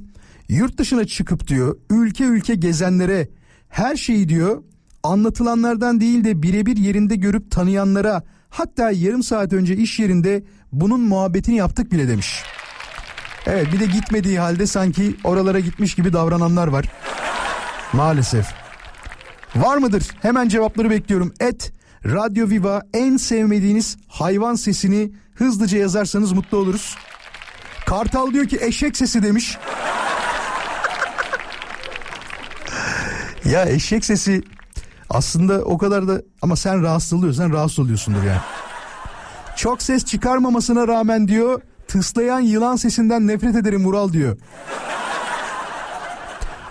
yurt dışına çıkıp diyor ülke ülke gezenlere her şeyi diyor anlatılanlardan değil de birebir yerinde görüp tanıyanlara hatta yarım saat önce iş yerinde bunun muhabbetini yaptık bile demiş. Evet bir de gitmediği halde sanki oralara gitmiş gibi davrananlar var. Maalesef. Var mıdır? Hemen cevapları bekliyorum. Et Radyo Viva en sevmediğiniz hayvan sesini hızlıca yazarsanız mutlu oluruz. Kartal diyor ki eşek sesi demiş. ya eşek sesi aslında o kadar da ama sen rahatsız oluyorsan rahatsız oluyorsundur yani. Çok ses çıkarmamasına rağmen diyor tıslayan yılan sesinden nefret ederim Vural diyor.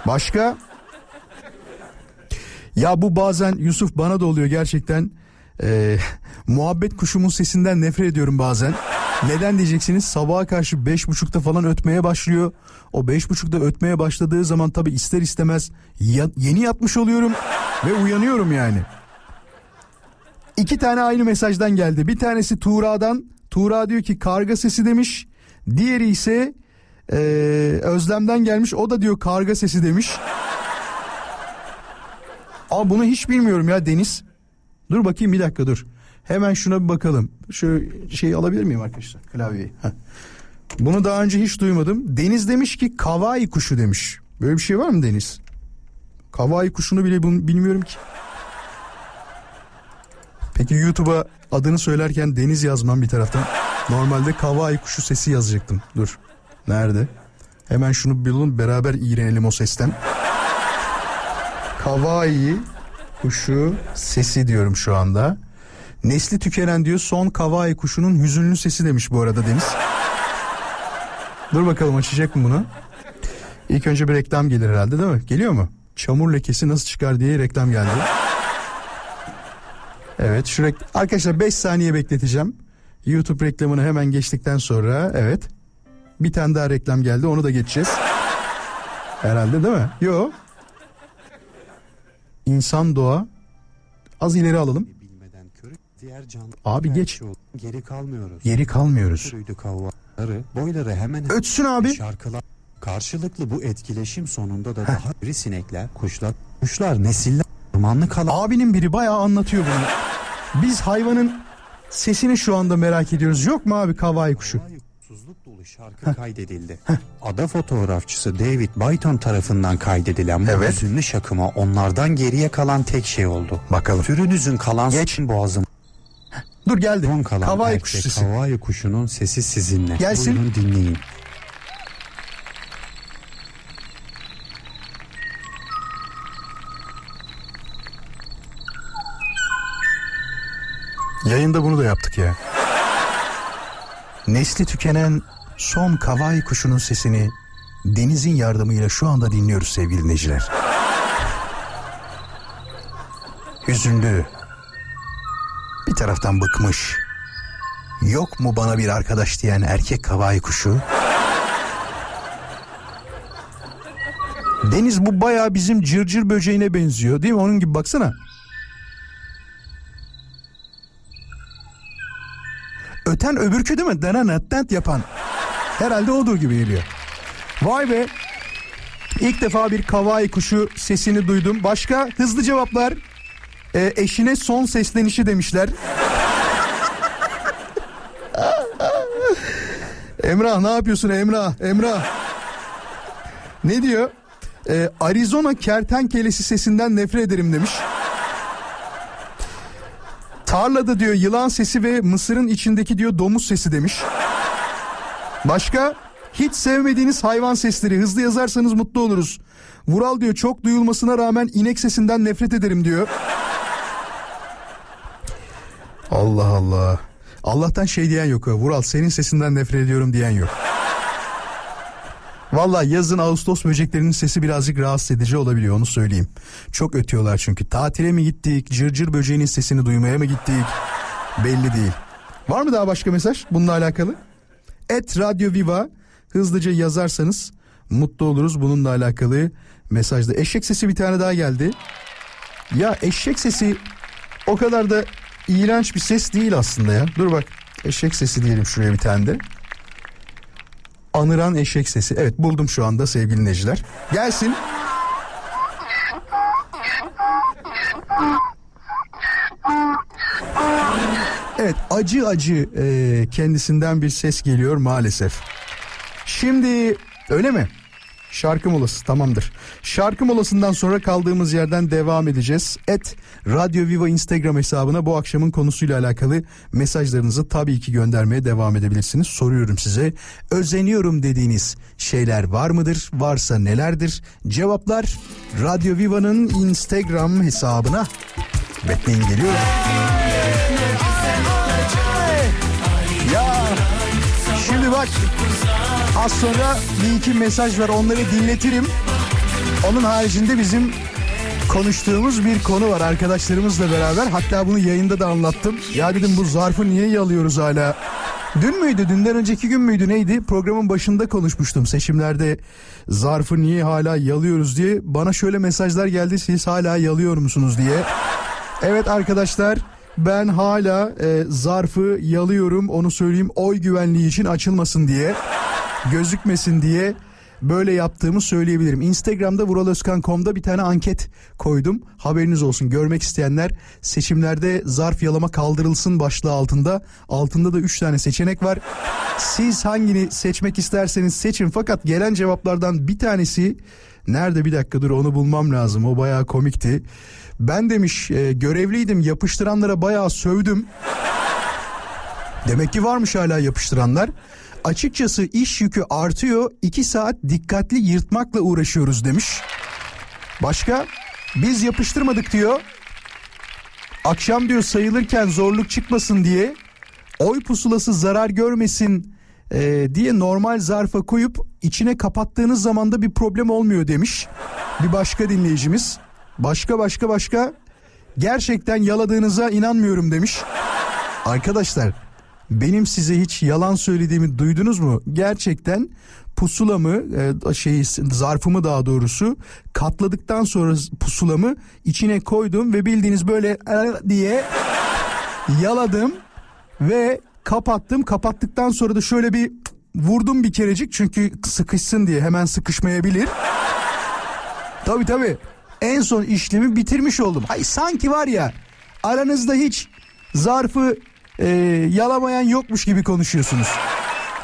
Başka? Ya bu bazen Yusuf bana da oluyor gerçekten. Ee, muhabbet kuşumun sesinden nefret ediyorum bazen. Neden diyeceksiniz? Sabaha karşı beş buçukta falan ötmeye başlıyor. O beş buçukta ötmeye başladığı zaman tabi ister istemez ya- yeni yatmış oluyorum ve uyanıyorum yani. İki tane aynı mesajdan geldi. Bir tanesi Tuğra'dan. Tuğra diyor ki karga sesi demiş. Diğeri ise ee, Özlem'den gelmiş. O da diyor karga sesi demiş. Aa bunu hiç bilmiyorum ya Deniz. Dur bakayım bir dakika dur. Hemen şuna bir bakalım. Şu şeyi alabilir miyim arkadaşlar? Klavyeyi. Bunu daha önce hiç duymadım. Deniz demiş ki kavai kuşu demiş. Böyle bir şey var mı Deniz? Kavai kuşunu bile bilmiyorum ki. Peki YouTube'a adını söylerken Deniz yazmam bir taraftan. Normalde kavai kuşu sesi yazacaktım. Dur. Nerede? Hemen şunu bulalım beraber iğrenelim o sesten. Kavai kuşu sesi diyorum şu anda. Nesli tükenen diyor son kavai kuşunun hüzünlü sesi demiş bu arada Deniz. Dur bakalım açacak mı bunu? İlk önce bir reklam gelir herhalde değil mi? Geliyor mu? Çamur lekesi nasıl çıkar diye reklam geldi. Evet şu rek- arkadaşlar 5 saniye bekleteceğim. YouTube reklamını hemen geçtikten sonra evet. Bir tane daha reklam geldi onu da geçeceğiz. Herhalde değil mi? Yok. İnsan doğa. Az ileri alalım. Diğer canlı Abi geç. geri kalmıyoruz. Geri kalmıyoruz. Sürüydü kavgaları, boyları hemen Ötsün abi. şarkılar. Karşılıklı bu etkileşim sonunda da daha iri sinekler, kuşlar, kuşlar nesiller ormanlı kalan Abinin biri bayağı anlatıyor bunu. Biz hayvanın sesini şu anda merak ediyoruz. Yok mu abi kavai kuşu? Suzluk dolu şarkı kaydedildi. Ada fotoğrafçısı David Byton tarafından kaydedilen bu Evet. hüzünlü şakıma onlardan geriye kalan tek şey oldu. Bakalım. Türünüzün kalan Geç. boğazım Dur geldi. son kalan Kavai erkek kuşu sesi. Kavai kuşunun sesi sizinle. Gelsin. Buyurun dinleyin. Yayında bunu da yaptık ya. Nesli tükenen son kavai kuşunun sesini denizin yardımıyla şu anda dinliyoruz sevgili dinleyiciler. Hüzünlü. Bir taraftan bıkmış. Yok mu bana bir arkadaş diyen erkek kavai kuşu? Deniz bu bayağı bizim cırcır böceğine benziyor değil mi? Onun gibi baksana. Öten öbürkü değil mi? Denenet yapan. Herhalde odur gibi geliyor. Vay be. İlk defa bir kavai kuşu sesini duydum. Başka hızlı cevaplar. Ee, eşine son seslenişi demişler. Emrah ne yapıyorsun Emrah? Emrah. Ne diyor? Ee, Arizona kertenkelesi sesinden nefret ederim demiş. Tarlada diyor yılan sesi ve mısırın içindeki diyor domuz sesi demiş. Başka? Hiç sevmediğiniz hayvan sesleri hızlı yazarsanız mutlu oluruz. Vural diyor çok duyulmasına rağmen inek sesinden nefret ederim diyor. Allah Allah. Allah'tan şey diyen yok. Vural senin sesinden nefret ediyorum diyen yok. Valla yazın Ağustos böceklerinin sesi birazcık rahatsız edici olabiliyor onu söyleyeyim. Çok ötüyorlar çünkü. Tatile mi gittik, cırcır böceğinin sesini duymaya mı gittik belli değil. Var mı daha başka mesaj bununla alakalı? Et Radyo Viva hızlıca yazarsanız mutlu oluruz bununla alakalı mesajda. Eşek sesi bir tane daha geldi. Ya eşek sesi o kadar da iğrenç bir ses değil aslında ya. Dur bak eşek sesi diyelim şuraya bir tane de. Anıran eşek sesi. Evet buldum şu anda sevgili dinleyiciler. Gelsin. Evet acı acı e, kendisinden bir ses geliyor maalesef. Şimdi öyle mi? Şarkı molası tamamdır. Şarkı molasından sonra kaldığımız yerden devam edeceğiz. Et Radyo Viva Instagram hesabına bu akşamın konusuyla alakalı mesajlarınızı tabii ki göndermeye devam edebilirsiniz. Soruyorum size özeniyorum dediğiniz şeyler var mıdır? Varsa nelerdir? Cevaplar Radyo Viva'nın Instagram hesabına. Bekleyin geliyor. Ya şimdi bak az sonra bir iki mesaj var onları dinletirim. Onun haricinde bizim konuştuğumuz bir konu var arkadaşlarımızla beraber. Hatta bunu yayında da anlattım. Ya dedim bu zarfı niye yalıyoruz hala? Dün müydü? Dünden önceki gün müydü? Neydi? Programın başında konuşmuştum. Seçimlerde zarfı niye hala yalıyoruz diye. Bana şöyle mesajlar geldi. Siz hala yalıyor musunuz diye. Evet arkadaşlar ben hala e, zarfı yalıyorum onu söyleyeyim oy güvenliği için açılmasın diye gözükmesin diye böyle yaptığımı söyleyebilirim. Instagram'da vuraloskan.com'da bir tane anket koydum. Haberiniz olsun görmek isteyenler seçimlerde zarf yalama kaldırılsın başlığı altında. Altında da 3 tane seçenek var. Siz hangini seçmek isterseniz seçin fakat gelen cevaplardan bir tanesi nerede bir dakika dur onu bulmam lazım o bayağı komikti. Ben demiş e, görevliydim yapıştıranlara bayağı sövdüm. Demek ki varmış hala yapıştıranlar. Açıkçası iş yükü artıyor. 2 saat dikkatli yırtmakla uğraşıyoruz demiş. Başka? Biz yapıştırmadık diyor. Akşam diyor sayılırken zorluk çıkmasın diye oy pusulası zarar görmesin e, diye normal zarfa koyup içine kapattığınız zaman da bir problem olmuyor demiş. Bir başka dinleyicimiz. Başka başka başka gerçekten yaladığınıza inanmıyorum demiş. Arkadaşlar benim size hiç yalan söylediğimi duydunuz mu? Gerçekten pusulamı şey zarfımı daha doğrusu katladıktan sonra pusulamı içine koydum ve bildiğiniz böyle diye yaladım ve kapattım. Kapattıktan sonra da şöyle bir vurdum bir kerecik çünkü sıkışsın diye hemen sıkışmayabilir. Tabii tabii. En son işlemi bitirmiş oldum. Ay sanki var ya aranızda hiç zarfı e, yalamayan yokmuş gibi konuşuyorsunuz.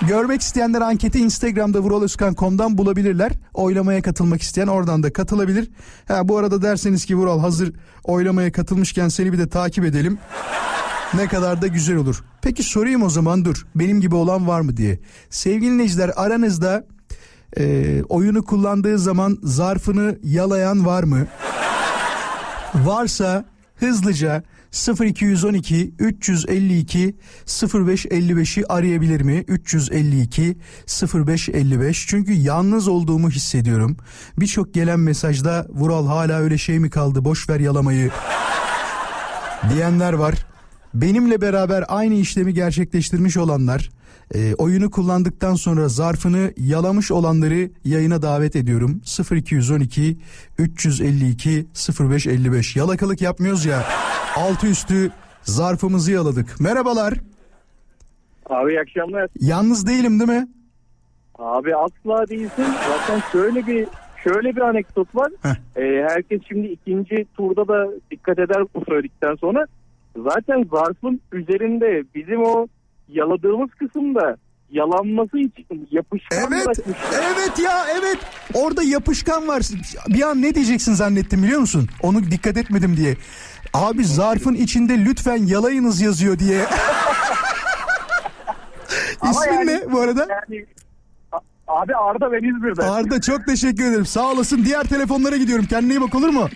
Görmek isteyenler anketi Instagram'da vuraloskan.com'dan bulabilirler. Oylamaya katılmak isteyen oradan da katılabilir. Ha, bu arada derseniz ki Vural hazır oylamaya katılmışken seni bir de takip edelim. Ne kadar da güzel olur. Peki sorayım o zaman dur. Benim gibi olan var mı diye. Sevgili dinleyiciler aranızda e, oyunu kullandığı zaman zarfını yalayan var mı? Varsa hızlıca 0212 352 0555'i arayabilir mi? 352 0555 çünkü yalnız olduğumu hissediyorum. Birçok gelen mesajda Vural hala öyle şey mi kaldı boş ver yalamayı diyenler var. Benimle beraber aynı işlemi gerçekleştirmiş olanlar, e, oyunu kullandıktan sonra zarfını yalamış olanları yayına davet ediyorum. 0212 352 0555. Yalakalık yapmıyoruz ya. Altı üstü zarfımızı yaladık. Merhabalar. Abi iyi akşamlar. Yalnız değilim değil mi? Abi asla değilsin. Zaten şöyle bir şöyle bir anekdot var. Heh. Ee, herkes şimdi ikinci turda da dikkat eder bu söyledikten sonra. Zaten zarfın üzerinde bizim o yaladığımız kısımda yalanması için yapışkan Evet, bırakmışlar. evet ya evet. Orada yapışkan var. Bir an ne diyeceksin zannettim biliyor musun? Onu dikkat etmedim diye. Abi zarfın içinde lütfen yalayınız yazıyor diye. İsmin yani- ne bu arada? Yani abi Arda ben İzmir'den. Arda çok teşekkür ederim. Sağ olasın. Diğer telefonlara gidiyorum. Kendine iyi bak olur mu?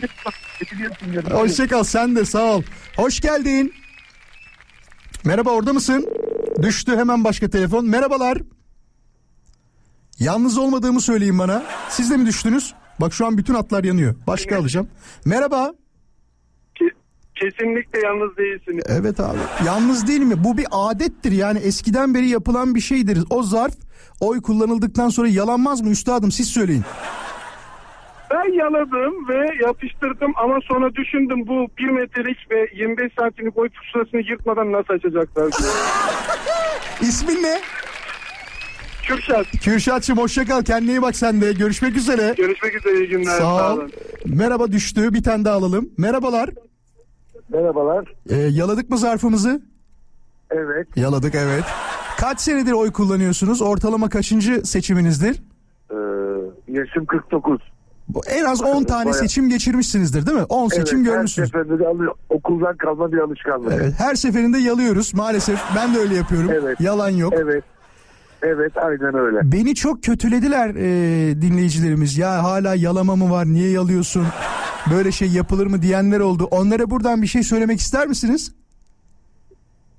Hoşçakal sen de sağ ol. Hoş geldin. Merhaba orada mısın? Düştü hemen başka telefon. Merhabalar. Yalnız olmadığımı söyleyin bana. Siz de mi düştünüz? Bak şu an bütün hatlar yanıyor. Başka alacağım. Merhaba. Kesinlikle yalnız değilsiniz. Evet abi. Yalnız değil mi? Bu bir adettir yani eskiden beri yapılan bir şeydir. O zarf oy kullanıldıktan sonra yalanmaz mı üstadım siz söyleyin. Ben yaladım ve yapıştırdım ama sonra düşündüm bu 1 metrelik ve 25 santimlik boy pusulasını yırtmadan nasıl açacaklar diye. İsmin ne? Kürşat Kürşatçım hoşça kal. Kendine iyi bak sen de. Görüşmek üzere. görüşmek üzere iyi günler. Sağ ol. Merhaba düştü. Bir tane daha alalım. Merhabalar. Merhabalar. Ee, yaladık mı zarfımızı? Evet. Yaladık evet. Kaç senedir oy kullanıyorsunuz? Ortalama kaçıncı seçiminizdir? Ee, Yaşım 49. En az 10 tane Bayağı. seçim geçirmişsinizdir değil mi? 10 seçim evet, görmüşsünüz. Her seferinde de alıyor. Okuldan kalma bir alışkanlık. Evet, her seferinde yalıyoruz maalesef. Ben de öyle yapıyorum. Evet. Yalan yok. Evet. Evet aynen öyle. Beni çok kötülediler e, dinleyicilerimiz. Ya hala yalama mı var? Niye yalıyorsun? Böyle şey yapılır mı diyenler oldu. Onlara buradan bir şey söylemek ister misiniz?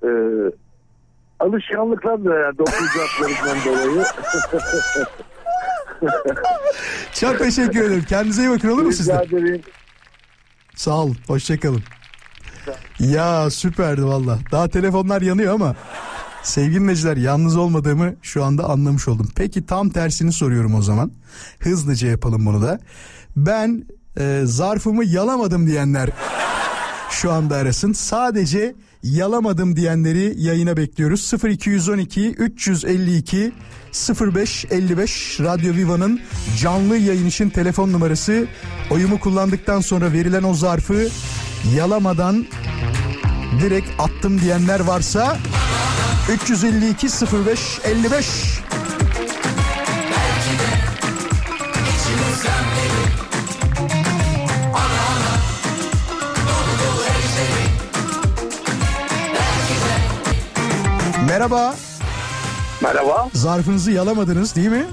Ee, alışkanlıklar da yani dokuz dolayı. Çok teşekkür ederim. Kendinize iyi bakın olur mu siz de? Rica ederim. Sağ olun. Hoşçakalın. Ya süperdi valla. Daha telefonlar yanıyor ama sevgili dinleyiciler yalnız olmadığımı şu anda anlamış oldum. Peki tam tersini soruyorum o zaman. Hızlıca yapalım bunu da. Ben e, zarfımı yalamadım diyenler şu anda arasın. Sadece yalamadım diyenleri yayına bekliyoruz. 0212 352 0555 Radyo Viva'nın canlı yayın için telefon numarası. Oyumu kullandıktan sonra verilen o zarfı yalamadan direkt attım diyenler varsa 352 05 55 Merhaba. Merhaba. Zarfınızı yalamadınız değil mi?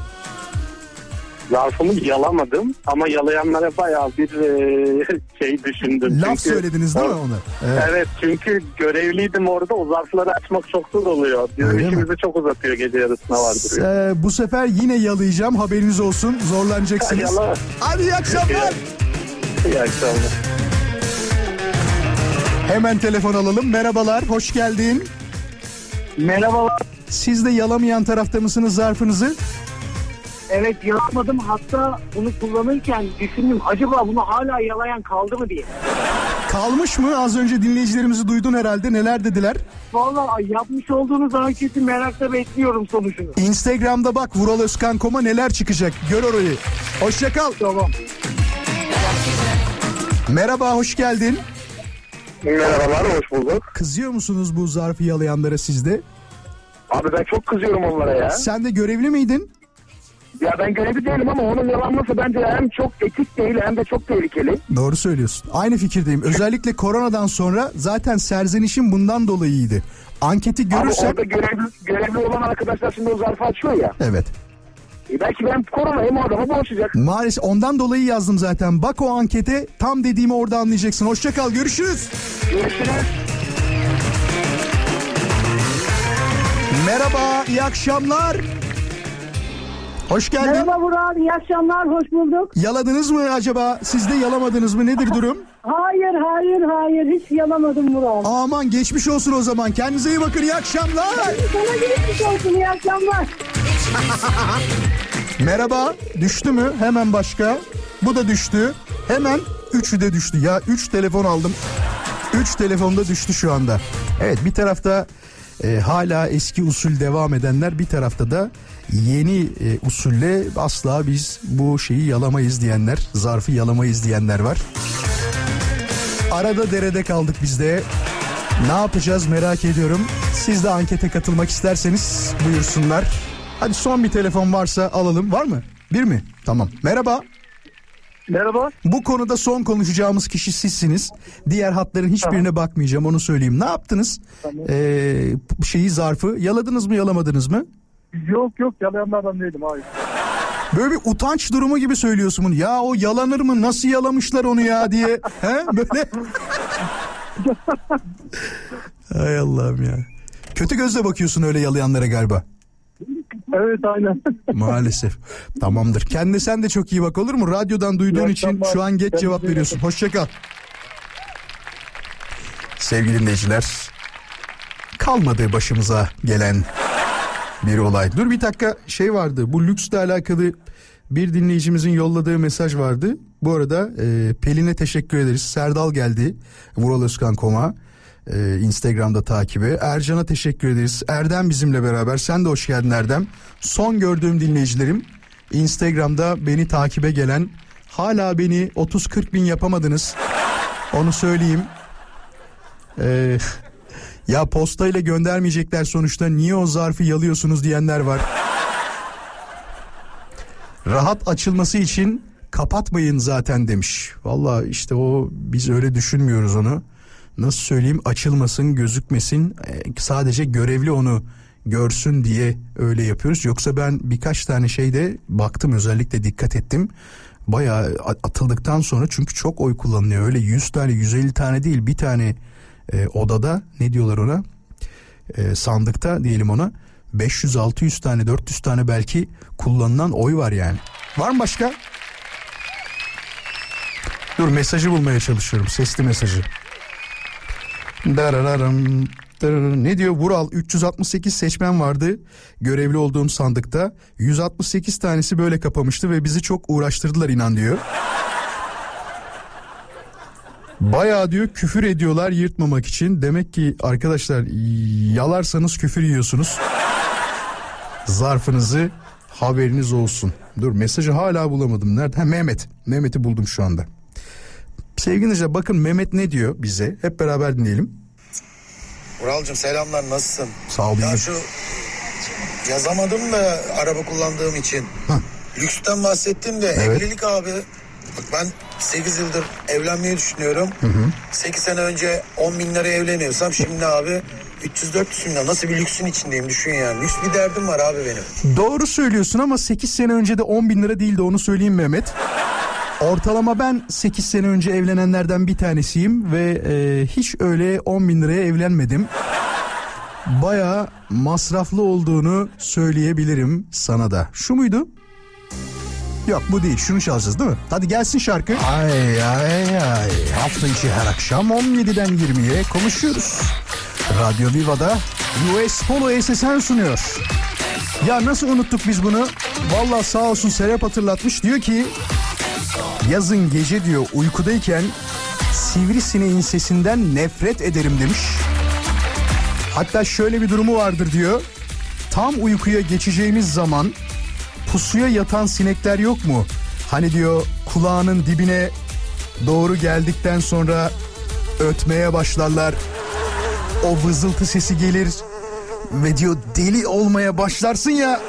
Zarfımı yalamadım ama yalayanlara bayağı bir e, şey düşündüm. Laf Çünkü- söylediniz değil mi ona? Evet. Evet. çünkü görevliydim orada o zarfları açmak çok zor oluyor. Bizim Öyle mi? işimizi çok uzatıyor gece yarısına vardırıyor. Ee, bu sefer yine yalayacağım haberiniz olsun zorlanacaksınız. Yala. Hadi iyi akşamlar. İyi akşamlar. Hemen telefon alalım. Merhabalar, hoş geldin. Merhabalar. Siz de yalamayan tarafta mısınız zarfınızı? Evet yalamadım. Hatta bunu kullanırken düşündüm. Acaba bunu hala yalayan kaldı mı diye. Kalmış mı? Az önce dinleyicilerimizi duydun herhalde. Neler dediler? Vallahi yapmış olduğunuz anketi merakla bekliyorum sonucunu. Instagram'da bak Vural Özkan Kom'a neler çıkacak. Gör orayı. Hoşça kal. Tamam. Merhaba, hoş geldin. Merhabalar hoş bulduk. Kızıyor musunuz bu zarfı yalayanlara sizde? Abi ben çok kızıyorum onlara ya. Sen de görevli miydin? Ya ben görevli değilim ama onun yalanması bence hem çok etik değil hem de çok tehlikeli. Doğru söylüyorsun. Aynı fikirdeyim. Özellikle koronadan sonra zaten serzenişim bundan dolayıydı. Anketi Abi görürsem... orada görevli, görevli olan arkadaşlar şimdi o zarfı açıyor ya. Evet. E belki ben koronayım o adamı bulaşacak. Maalesef ondan dolayı yazdım zaten. Bak o ankete tam dediğimi orada anlayacaksın. Hoşça kal. Görüşürüz. Görüşürüz. Merhaba, iyi akşamlar. Hoş geldin. Merhaba Vural, iyi akşamlar, hoş bulduk. Yaladınız mı acaba? Siz de yalamadınız mı? Nedir durum? Hayır, hayır, hayır, hiç yalamadım Vural. Aman geçmiş olsun o zaman. Kendinize iyi bakın. İyi akşamlar. Sana geçmiş olsun, iyi akşamlar. Merhaba. Düştü mü? Hemen başka. Bu da düştü. Hemen üçü de düştü. Ya üç telefon aldım. Üç telefonda düştü şu anda. Evet bir tarafta e, hala eski usul devam edenler bir tarafta da yeni e, usulle asla biz bu şeyi yalamayız diyenler, zarfı yalamayız diyenler var. Arada derede kaldık biz de. Ne yapacağız merak ediyorum. Siz de ankete katılmak isterseniz buyursunlar. Hadi son bir telefon varsa alalım. Var mı? Bir mi? Tamam. Merhaba. Merhaba. Bu konuda son konuşacağımız kişi sizsiniz. Diğer hatların hiçbirine bakmayacağım onu söyleyeyim. Ne yaptınız? Ee, şeyi zarfı yaladınız mı yalamadınız mı? Yok yok yalayanlardan değilim hayır. Böyle bir utanç durumu gibi söylüyorsun bunu. Ya o yalanır mı? Nasıl yalamışlar onu ya diye. He? Böyle. Hay Allah'ım ya. Kötü gözle bakıyorsun öyle yalayanlara galiba. Evet aynen. Maalesef. Tamamdır. Kendine sen de çok iyi bak olur mu? Radyodan duyduğun İyi için şu an geç Kendinize cevap veriyorsun. bakın. Hoşça kal. Sevgili dinleyiciler. Kalmadı başımıza gelen bir olay. Dur bir dakika şey vardı. Bu lüksle alakalı bir dinleyicimizin yolladığı mesaj vardı. Bu arada e, Pelin'e teşekkür ederiz. Serdal geldi. Vural Özkan Koma. E, Instagram'da takibi. Ercan'a teşekkür ederiz. Erdem bizimle beraber. Sen de hoş geldin Erdem. Son gördüğüm dinleyicilerim. Instagram'da beni takibe gelen hala beni 30-40 bin yapamadınız. Onu söyleyeyim. Ee, ya postayla göndermeyecekler sonuçta niye o zarfı yalıyorsunuz diyenler var. Rahat açılması için kapatmayın zaten demiş. Valla işte o biz öyle düşünmüyoruz onu. Nasıl söyleyeyim açılmasın gözükmesin e, sadece görevli onu görsün diye öyle yapıyoruz. Yoksa ben birkaç tane şeyde baktım özellikle dikkat ettim. Bayağı atıldıktan sonra çünkü çok oy kullanılıyor. Öyle 100 tane 150 tane değil bir tane e, odada ne diyorlar ona E, sandıkta diyelim ona 500-600 tane 400 tane belki kullanılan oy var yani. Var mı başka? Dur mesajı bulmaya çalışıyorum sesli mesajı. Darararam. Ne diyor Vural 368 seçmen vardı görevli olduğum sandıkta 168 tanesi böyle kapamıştı ve bizi çok uğraştırdılar inan diyor. Bayağı diyor küfür ediyorlar yırtmamak için. Demek ki arkadaşlar yalarsanız küfür yiyorsunuz. Zarfınızı haberiniz olsun. Dur mesajı hala bulamadım. Nerede? Ha, Mehmet. Mehmet'i buldum şu anda. Sevgili bakın Mehmet ne diyor bize. Hep beraber dinleyelim. Uralcığım selamlar nasılsın? Sağ ol. Ya şu yazamadım da araba kullandığım için. Lüksten bahsettim de Evet. evlilik abi. Bak ben 8 yıldır evlenmeyi düşünüyorum. 8 sene önce 10 bin liraya evleniyorsam şimdi abi 300-400 bin lira. Nasıl bir lüksün içindeyim düşün yani. Lüks bir derdim var abi benim. Doğru söylüyorsun ama 8 sene önce de 10 bin lira değildi onu söyleyeyim Mehmet. Ortalama ben 8 sene önce evlenenlerden bir tanesiyim ve e, hiç öyle 10 bin liraya evlenmedim. Baya masraflı olduğunu söyleyebilirim sana da. Şu muydu? Yok bu değil şunu çalacağız değil mi? Hadi gelsin şarkı. Ay ay ay hafta içi her akşam 17'den 20'ye konuşuyoruz. Radyo Viva'da US Polo SSN sunuyor. Ya nasıl unuttuk biz bunu? Vallahi sağ olsun Serap hatırlatmış. Diyor ki yazın gece diyor uykudayken sivrisineğin sesinden nefret ederim demiş. Hatta şöyle bir durumu vardır diyor. Tam uykuya geçeceğimiz zaman pusuya yatan sinekler yok mu? Hani diyor kulağının dibine doğru geldikten sonra ötmeye başlarlar. O vızıltı sesi gelir ve diyor deli olmaya başlarsın ya.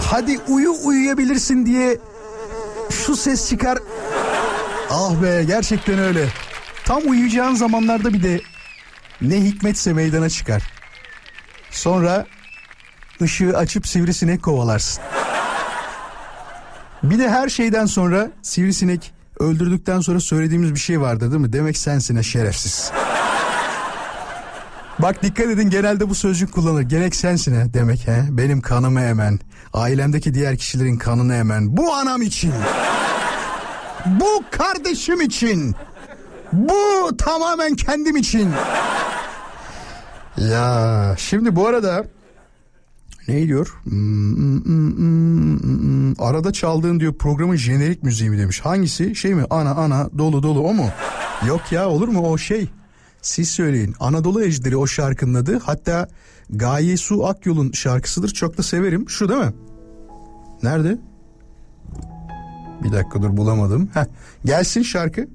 Hadi uyu uyuyabilirsin diye şu ses çıkar. Ah be gerçekten öyle. Tam uyuyacağın zamanlarda bir de ne hikmetse meydana çıkar. Sonra ışığı açıp sivrisinek kovalarsın. Bir de her şeyden sonra sivrisinek öldürdükten sonra söylediğimiz bir şey vardı değil mi? Demek sensin şerefsiz. Bak dikkat edin genelde bu sözcük kullanılır. Gerek sensin ha demek he. Benim kanımı emen. Ailemdeki diğer kişilerin kanını emen. Bu anam için. Bu kardeşim için. Bu tamamen kendim için. Ya şimdi bu arada ne diyor? Hmm, hmm, hmm. Arada çaldığın diyor programın jenerik müziği mi demiş. Hangisi? Şey mi? Ana ana dolu dolu o mu? Yok ya olur mu o şey? Siz söyleyin. Anadolu Ejderi o şarkının adı. Hatta Gaye Su Akyol'un şarkısıdır. Çok da severim. Şu değil mi? Nerede? Bir dakika dur bulamadım. Heh, gelsin şarkı.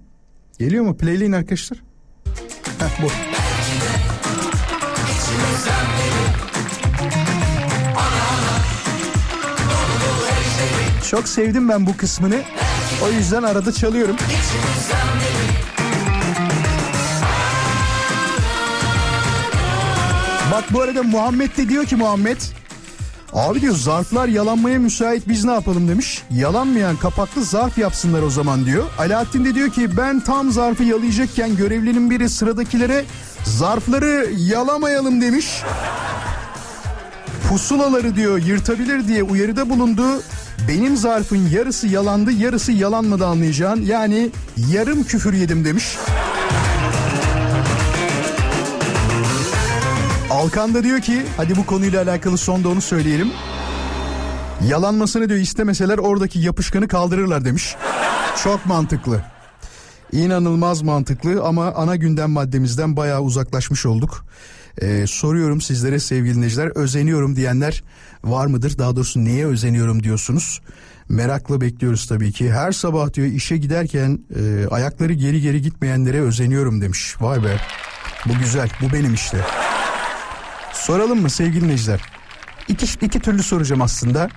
Geliyor mu? Playleyin arkadaşlar. Heh, bu. Çok sevdim ben bu kısmını. O yüzden arada çalıyorum. Bak bu arada Muhammed de diyor ki Muhammed Abi diyor zarflar yalanmaya müsait biz ne yapalım demiş. Yalanmayan kapaklı zarf yapsınlar o zaman diyor. Alaaddin de diyor ki ben tam zarfı yalayacakken görevlinin biri sıradakilere zarfları yalamayalım demiş. Pusulaları diyor yırtabilir diye uyarıda bulundu. Benim zarfın yarısı yalandı yarısı yalanmadı anlayacağın. Yani yarım küfür yedim demiş. Alkan da diyor ki hadi bu konuyla alakalı son da onu söyleyelim. Yalanmasını diyor istemeseler oradaki yapışkanı kaldırırlar demiş. Çok mantıklı. İnanılmaz mantıklı ama ana gündem maddemizden bayağı uzaklaşmış olduk. Ee, soruyorum sizlere sevgili dinleyiciler özeniyorum diyenler var mıdır? Daha doğrusu neye özeniyorum diyorsunuz? Merakla bekliyoruz tabii ki. Her sabah diyor işe giderken e, ayakları geri geri gitmeyenlere özeniyorum demiş. Vay be bu güzel bu benim işte. Soralım mı sevgili dinleyiciler? İki, iki türlü soracağım aslında.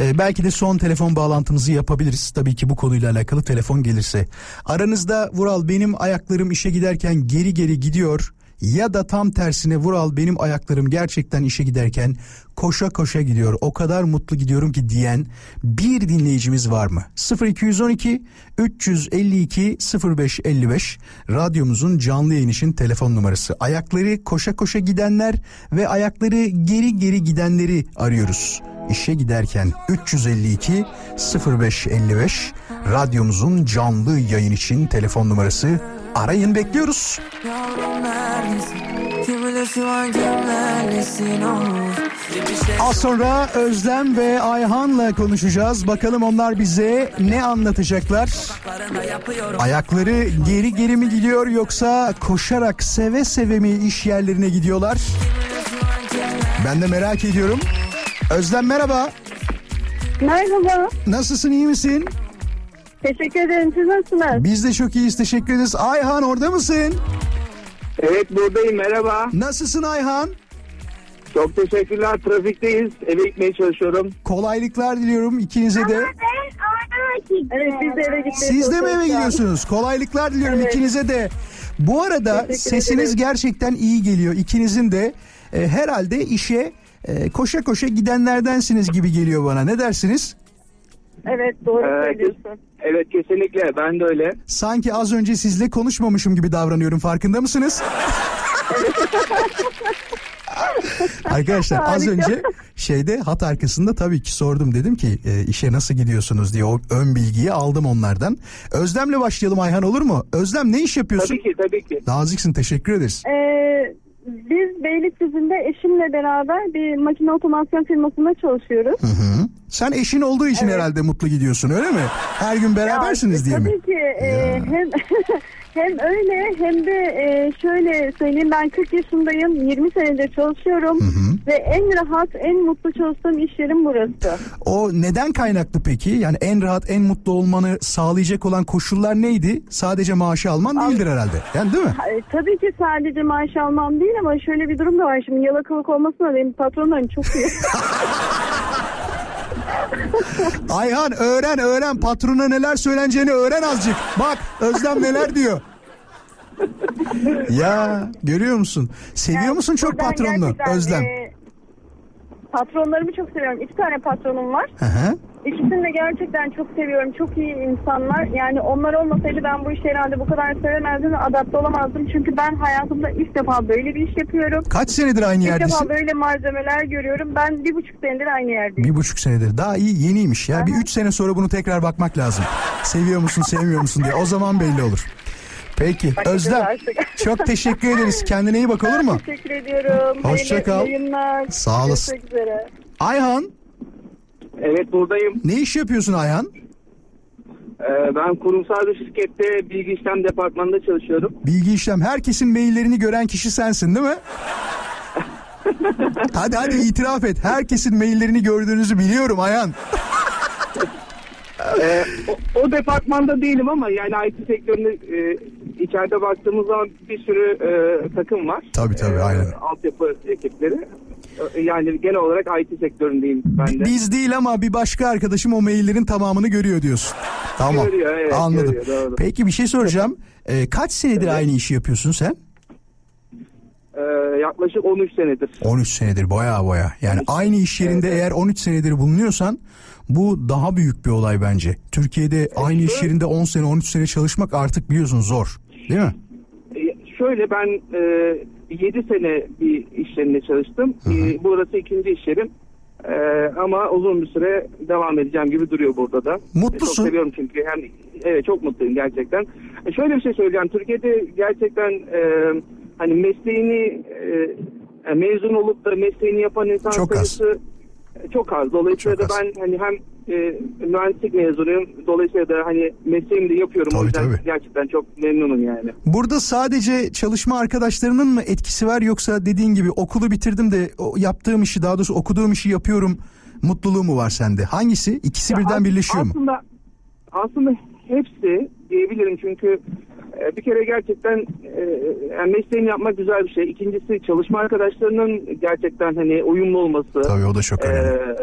Ee, belki de son telefon bağlantımızı yapabiliriz. Tabii ki bu konuyla alakalı telefon gelirse. Aranızda Vural benim ayaklarım işe giderken geri geri gidiyor ya da tam tersine Vural benim ayaklarım gerçekten işe giderken koşa koşa gidiyor. O kadar mutlu gidiyorum ki diyen bir dinleyicimiz var mı? 0212 352 0555 radyomuzun canlı yayın için telefon numarası. Ayakları koşa koşa gidenler ve ayakları geri geri gidenleri arıyoruz. İşe giderken 352 0555 radyomuzun canlı yayın için telefon numarası. Arayın bekliyoruz. Şey Az sonra Özlem ve Ayhan'la konuşacağız. Bakalım onlar bize ne anlatacaklar? Ayakları geri geri mi gidiyor yoksa koşarak seve seve mi iş yerlerine gidiyorlar? Ben de merak ediyorum. Özlem merhaba. Merhaba. Nasılsın iyi misin? Teşekkür ederim. Siz nasılsınız? Biz de çok iyiyiz teşekkür ederiz. Ayhan orada mısın? Evet buradayım merhaba. Nasılsın Ayhan? Çok teşekkürler. Trafikteyiz. Eve gitmeye çalışıyorum. Kolaylıklar diliyorum ikinize de. Evet biz de eve gitmeye Siz de mi eve gidiyorsunuz? Kolaylıklar diliyorum Evet. ikinize de. Bu arada Teşekkür sesiniz ederim. gerçekten iyi geliyor. İkinizin de e, herhalde işe e, koşa koşa gidenlerdensiniz gibi geliyor bana. Ne dersiniz? Evet doğru Ee, söylüyorsun. Evet kesinlikle ben de öyle. Sanki az önce sizle konuşmamışım gibi davranıyorum. Farkında mısınız? Arkadaşlar az önce şeyde hat arkasında tabii ki sordum dedim ki e, işe nasıl gidiyorsunuz diye o ön bilgiyi aldım onlardan. Özlem'le başlayalım Ayhan olur mu? Özlem ne iş yapıyorsun? Tabii ki tabii ki. Naziksin teşekkür ederiz. Ee, biz Beylikdüzü'nde eşimle beraber bir makine otomasyon firmasında çalışıyoruz. Hı hı. Sen eşin olduğu için herhalde mutlu gidiyorsun öyle mi? Her gün berabersiniz diye mi? Tabii ki e, hem hem öyle hem de e, şöyle söyleyeyim ben 40 yaşındayım 20 senedir çalışıyorum ve en rahat en mutlu çalıştığım iş yerim burası. O neden kaynaklı peki? Yani en rahat en mutlu olmanı sağlayacak olan koşullar neydi? Sadece maaşı alman değildir herhalde. Yani değil mi? E, tabii ki sadece maaş almam değil ama şöyle bir durum da var şimdi yalakalık olmasına benim patronlarım çok iyi. Ayhan öğren öğren patrona neler söyleneceğini öğren azıcık. Bak Özlem neler diyor. ya görüyor musun? Seviyor musun çok patronunu Özlem? e, patronlarımı çok seviyorum. İki tane patronum var. Hı hı. İkisini de gerçekten çok seviyorum. Çok iyi insanlar. Yani onlar olmasaydı ben bu işi herhalde bu kadar sevemezdim ve adapte olamazdım. Çünkü ben hayatımda ilk defa böyle bir iş yapıyorum. Kaç senedir aynı İlk yerdesin? defa böyle malzemeler görüyorum. Ben bir buçuk senedir aynı yerdeyim. Bir buçuk senedir. Daha iyi yeniymiş ya. Bir üç sene sonra bunu tekrar bakmak lazım. Seviyor musun sevmiyor musun diye. O zaman belli olur. Peki Bakacağız Özlem çok teşekkür ederiz. Kendine iyi bak olur mu? Teşekkür ediyorum. Hoşça kal. Sağ olasın. Ayhan Evet buradayım. ne iş yapıyorsun Ayhan? Ee, ben kurumsal bir şirkette bilgi işlem departmanında çalışıyorum. Bilgi işlem. Herkesin maillerini gören kişi sensin değil mi? hadi hadi itiraf et. Herkesin maillerini gördüğünüzü biliyorum Ayhan. Ee, o, o departmanda değilim ama yani IT sektöründe e, içeride baktığımız zaman bir sürü e, takım var. Tabii tabii Ee, aynen. Altyapı ekipleri. Ee, Yani genel olarak IT sektöründeyim ben de. Biz değil ama bir başka arkadaşım o maillerin tamamını görüyor diyorsun. Tamam. Görüyor, evet, Anladım. görüyor, doğru. Peki bir şey soracağım. Ee, kaç senedir aynı işi yapıyorsun sen? Ee, yaklaşık 13 senedir. 13 senedir baya baya. Yani aynı iş yerinde eğer 13 senedir bulunuyorsan bu daha büyük bir olay bence. Türkiye'de aynı iş yerinde 10 sene 13 sene çalışmak artık biliyorsun zor. Değil mi? Ee, Şöyle ben e, 7 sene bir iş yerinde çalıştım. Ee, burası ikinci iş yerim. Ee, ama uzun bir süre devam edeceğim gibi duruyor burada da. Mutlusun. Çok seviyorum çünkü hem evet çok mutluyum gerçekten. E, şöyle bir şey söyleyeceğim. Türkiye'de gerçekten e, hani mesleğini e, mezun olup da mesleğini yapan insan Çok az. sayısı e, çok az. Dolayısıyla Çok da az. ben hani hem e, mühendislik mezunuyum. Dolayısıyla da hani mesleğimi de yapıyorum. o Tabii, yüzden tabii. gerçekten çok memnunum yani. Burada sadece çalışma arkadaşlarının mı etkisi var yoksa dediğin gibi okulu bitirdim de o yaptığım işi daha doğrusu okuduğum işi yapıyorum mutluluğu mu var sende? Hangisi? İkisi Ya birden as- birleşiyor mu? aslında, Aslında hepsi diyebilirim çünkü e, bir kere gerçekten e, yani mesleğini yapmak güzel bir şey. İkincisi çalışma arkadaşlarının gerçekten hani uyumlu olması. Tabii o da çok önemli. E,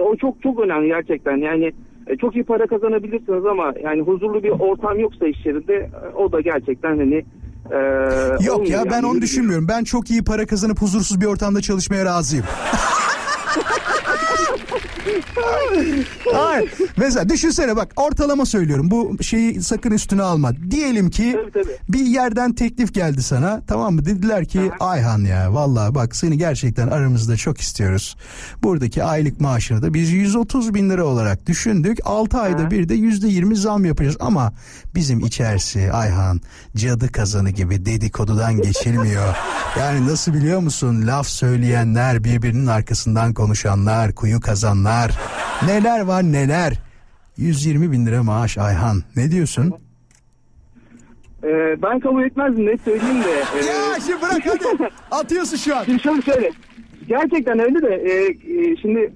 e, o çok çok önemli gerçekten. Yani e, çok iyi para kazanabilirsiniz ama yani huzurlu bir ortam yoksa iş yerinde e, o da gerçekten hani e, Yok ya ben yani. onu düşünmüyorum. Ben çok iyi para kazanıp huzursuz bir ortamda çalışmaya razıyım. Hayır. Mesela düşünsene bak ortalama söylüyorum. Bu şeyi sakın üstüne alma. Diyelim ki bir yerden teklif geldi sana. Tamam mı? Dediler ki Ayhan ya vallahi bak seni gerçekten aramızda çok istiyoruz. Buradaki aylık maaşını da biz 130 bin lira olarak düşündük. 6 ayda bir de %20 zam yapacağız. Ama bizim içerisi Ayhan cadı kazanı gibi dedikodudan geçilmiyor. Yani nasıl biliyor musun? Laf söyleyenler, birbirinin arkasından konuşanlar, kuyu kazanlar. Neler var neler. 120 bin lira maaş Ayhan. Ne diyorsun? E, ben kabul etmezdim ne söyleyeyim de. e, Ya şimdi bırak hadi. Atıyorsun şu an. Şimdi şöyle söyle. Gerçekten öyle de e, e, şimdi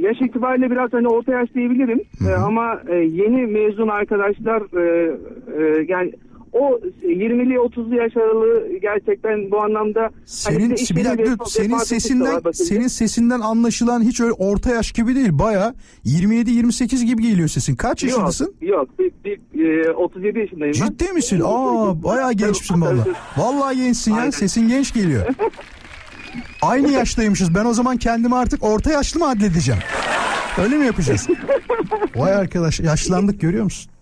yaş itibariyle biraz hani orta yaş diyebilirim. E, ama e, yeni mezun arkadaşlar e, e, yani o 20'li 30'lu yaş aralığı gerçekten bu anlamda hani Senin iş bir dakika senin sesinden senin sesinden anlaşılan hiç öyle orta yaş gibi değil. Baya 27 28 gibi geliyor sesin. Kaç yaşındasın? Yok, yok bir, bir, e, 37 yaşındayım ben. Ciddi misin? Aa bayağı gençsin valla. Vallahi gençsin ya. Sesin genç geliyor. Aynı yaştaymışız. Ben o zaman kendimi artık orta yaşlı mı adledeceğim? Öyle mi yapacağız? Vay arkadaş yaşlandık görüyor musun?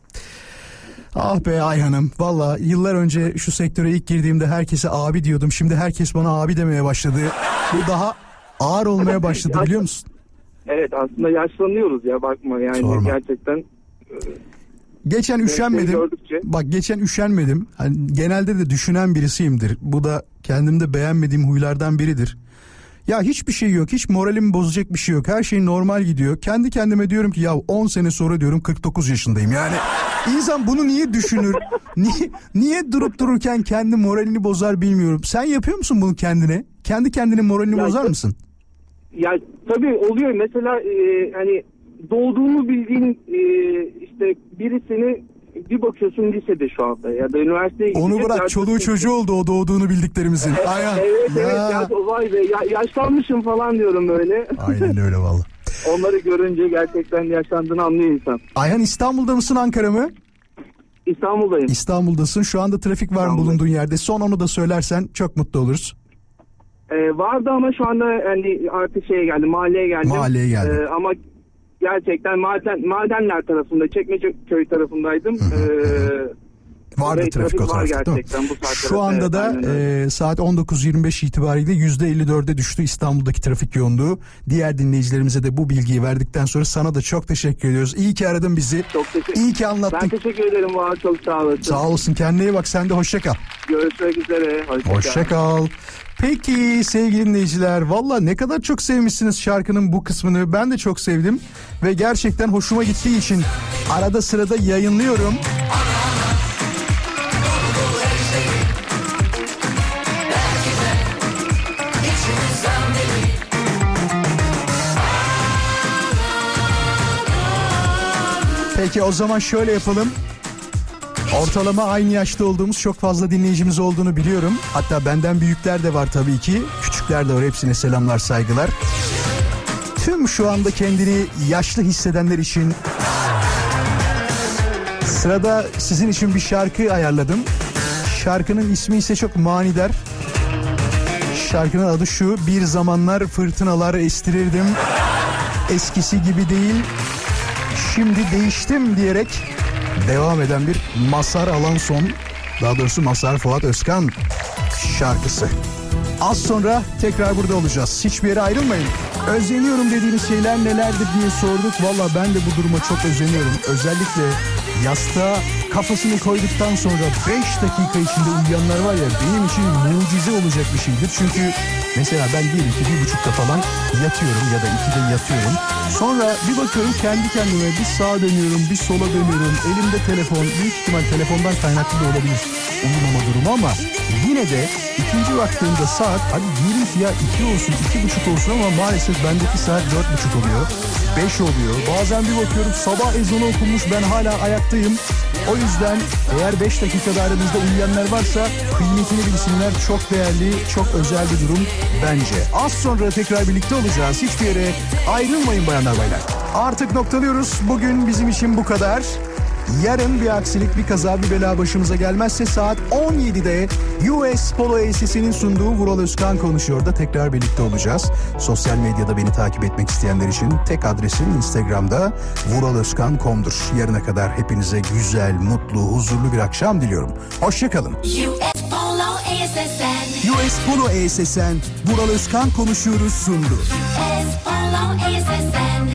Ah be Ayhan'ım valla yıllar önce şu sektöre ilk girdiğimde herkese abi diyordum. Şimdi herkes bana abi demeye başladı. Bu daha ağır olmaya başladı biliyor musun? Evet aslında yaşlanıyoruz ya bakma yani Sorma. gerçekten. Geçen seni üşenmedim. gördükçe- Bak geçen üşenmedim. Hani genelde de düşünen birisiyimdir. Bu da kendimde beğenmediğim huylardan biridir. Ya hiçbir şey yok. Hiç moralimi bozacak bir şey yok. Her şey normal gidiyor. Kendi kendime diyorum ki ya 10 sene sonra diyorum 49 yaşındayım. Yani insan bunu niye düşünür? Niye, niye durup dururken kendi moralini bozar bilmiyorum. Sen yapıyor musun bunu kendine? Kendi kendinin moralini Ya bozar mısın? Ya tabii oluyor mesela e, hani doğduğunu bildiğin e, işte birisini bir bakıyorsun lisede şu anda ya da üniversiteye Onu gidecek, bırak çoluğu çocuğu oldu o doğduğunu bildiklerimizin. Evet, Ayhan. evet evet Ya. ya, vay be ya, yaşlanmışım falan diyorum öyle. Aynen öyle valla. Onları görünce gerçekten yaşlandığını anlıyor insan. Ayhan İstanbul'da mısın Ankara mı? İstanbul'dayım. İstanbul'dasın. Şu anda trafik var mı bulunduğun yerde? Son onu da söylersen çok mutlu oluruz. Ee, vardı ama şu anda hani artık şeye geldim mahalleye geldim. Mahalleye geldin. Ee, ama gerçekten maden madenler tarafında Çekmeköy tarafındaydım. Ee, Vardı ve trafik o var tarafta değil mi? gerçekten bu. Şu anda Evet, da aynen e, saat 19.25 itibariyle %54'e düştü İstanbul'daki trafik yoğunluğu. Diğer dinleyicilerimize de bu bilgiyi verdikten sonra sana da çok teşekkür ediyoruz. İyi ki aradın bizi. Çok teşekkür İyi ki Ben anlattın. teşekkür ederim var çok sağ olasın. Sağ olasın kendine iyi bak sen de hoşça kal. Görüşmek üzere. Hoşça kal. Hoşça kal. Peki sevgili dinleyiciler valla ne kadar çok sevmişsiniz şarkının bu kısmını ben de çok sevdim ve gerçekten hoşuma gittiği için arada sırada yayınlıyorum. Peki o zaman şöyle yapalım. Ortalama aynı yaşta olduğumuz çok fazla dinleyicimiz olduğunu biliyorum. Hatta benden büyükler de var tabii ki. Küçükler de var. Hepsine selamlar, saygılar. Tüm şu anda kendini yaşlı hissedenler için sırada sizin için bir şarkı ayarladım. Şarkının ismi ise çok manidar. Şarkının adı şu. Bir zamanlar fırtınalar estirirdim. Eskisi gibi değil. Şimdi değiştim diyerek devam eden bir Masar Alanson daha doğrusu Masar Fuat Özkan şarkısı. Az sonra tekrar burada olacağız. Hiçbir yere ayrılmayın. Özleniyorum dediğiniz şeyler nelerdir diye sorduk. Valla ben de bu duruma çok özeniyorum. Özellikle yastığa kafasını koyduktan sonra 5 dakika içinde uyuyanlar var ya benim için mucize olacak bir şeydir. Çünkü mesela ben diyelim ki bir buçukta falan yatıyorum ya da ikide yatıyorum. Sonra bir bakıyorum kendi kendime bir sağa dönüyorum bir sola dönüyorum. Elimde telefon büyük ihtimal telefondan kaynaklı da olabilir uyumama durumu ama yine de ikinci baktığımda saat hadi diyelim ki ya iki olsun iki buçuk olsun ama maalesef bendeki saat dört buçuk oluyor. Beş oluyor. Bazen bir bakıyorum sabah ezanı okunmuş ben hala ayaktayım. O yüzden eğer 5 dakikada aranızda uyuyanlar varsa kıymetini bilsinler. Çok değerli, çok özel bir durum bence. Az sonra tekrar birlikte olacağız. Hiçbir yere ayrılmayın bayanlar baylar. Artık noktalıyoruz. Bugün bizim için bu kadar. Yarın bir aksilik, bir kaza, bir bela başımıza gelmezse saat 17'de US Polo ACC'nin sunduğu Vural Özkan konuşuyor da tekrar birlikte olacağız. Sosyal medyada beni takip etmek isteyenler için tek adresim Instagram'da vuralozkan.com'dur. Yarına kadar hepinize güzel, mutlu, huzurlu bir akşam diliyorum. Hoşçakalın. US Polo ASSN. US Polo ACC'n Vural Özkan konuşuyoruz sundu. US Polo ASSN.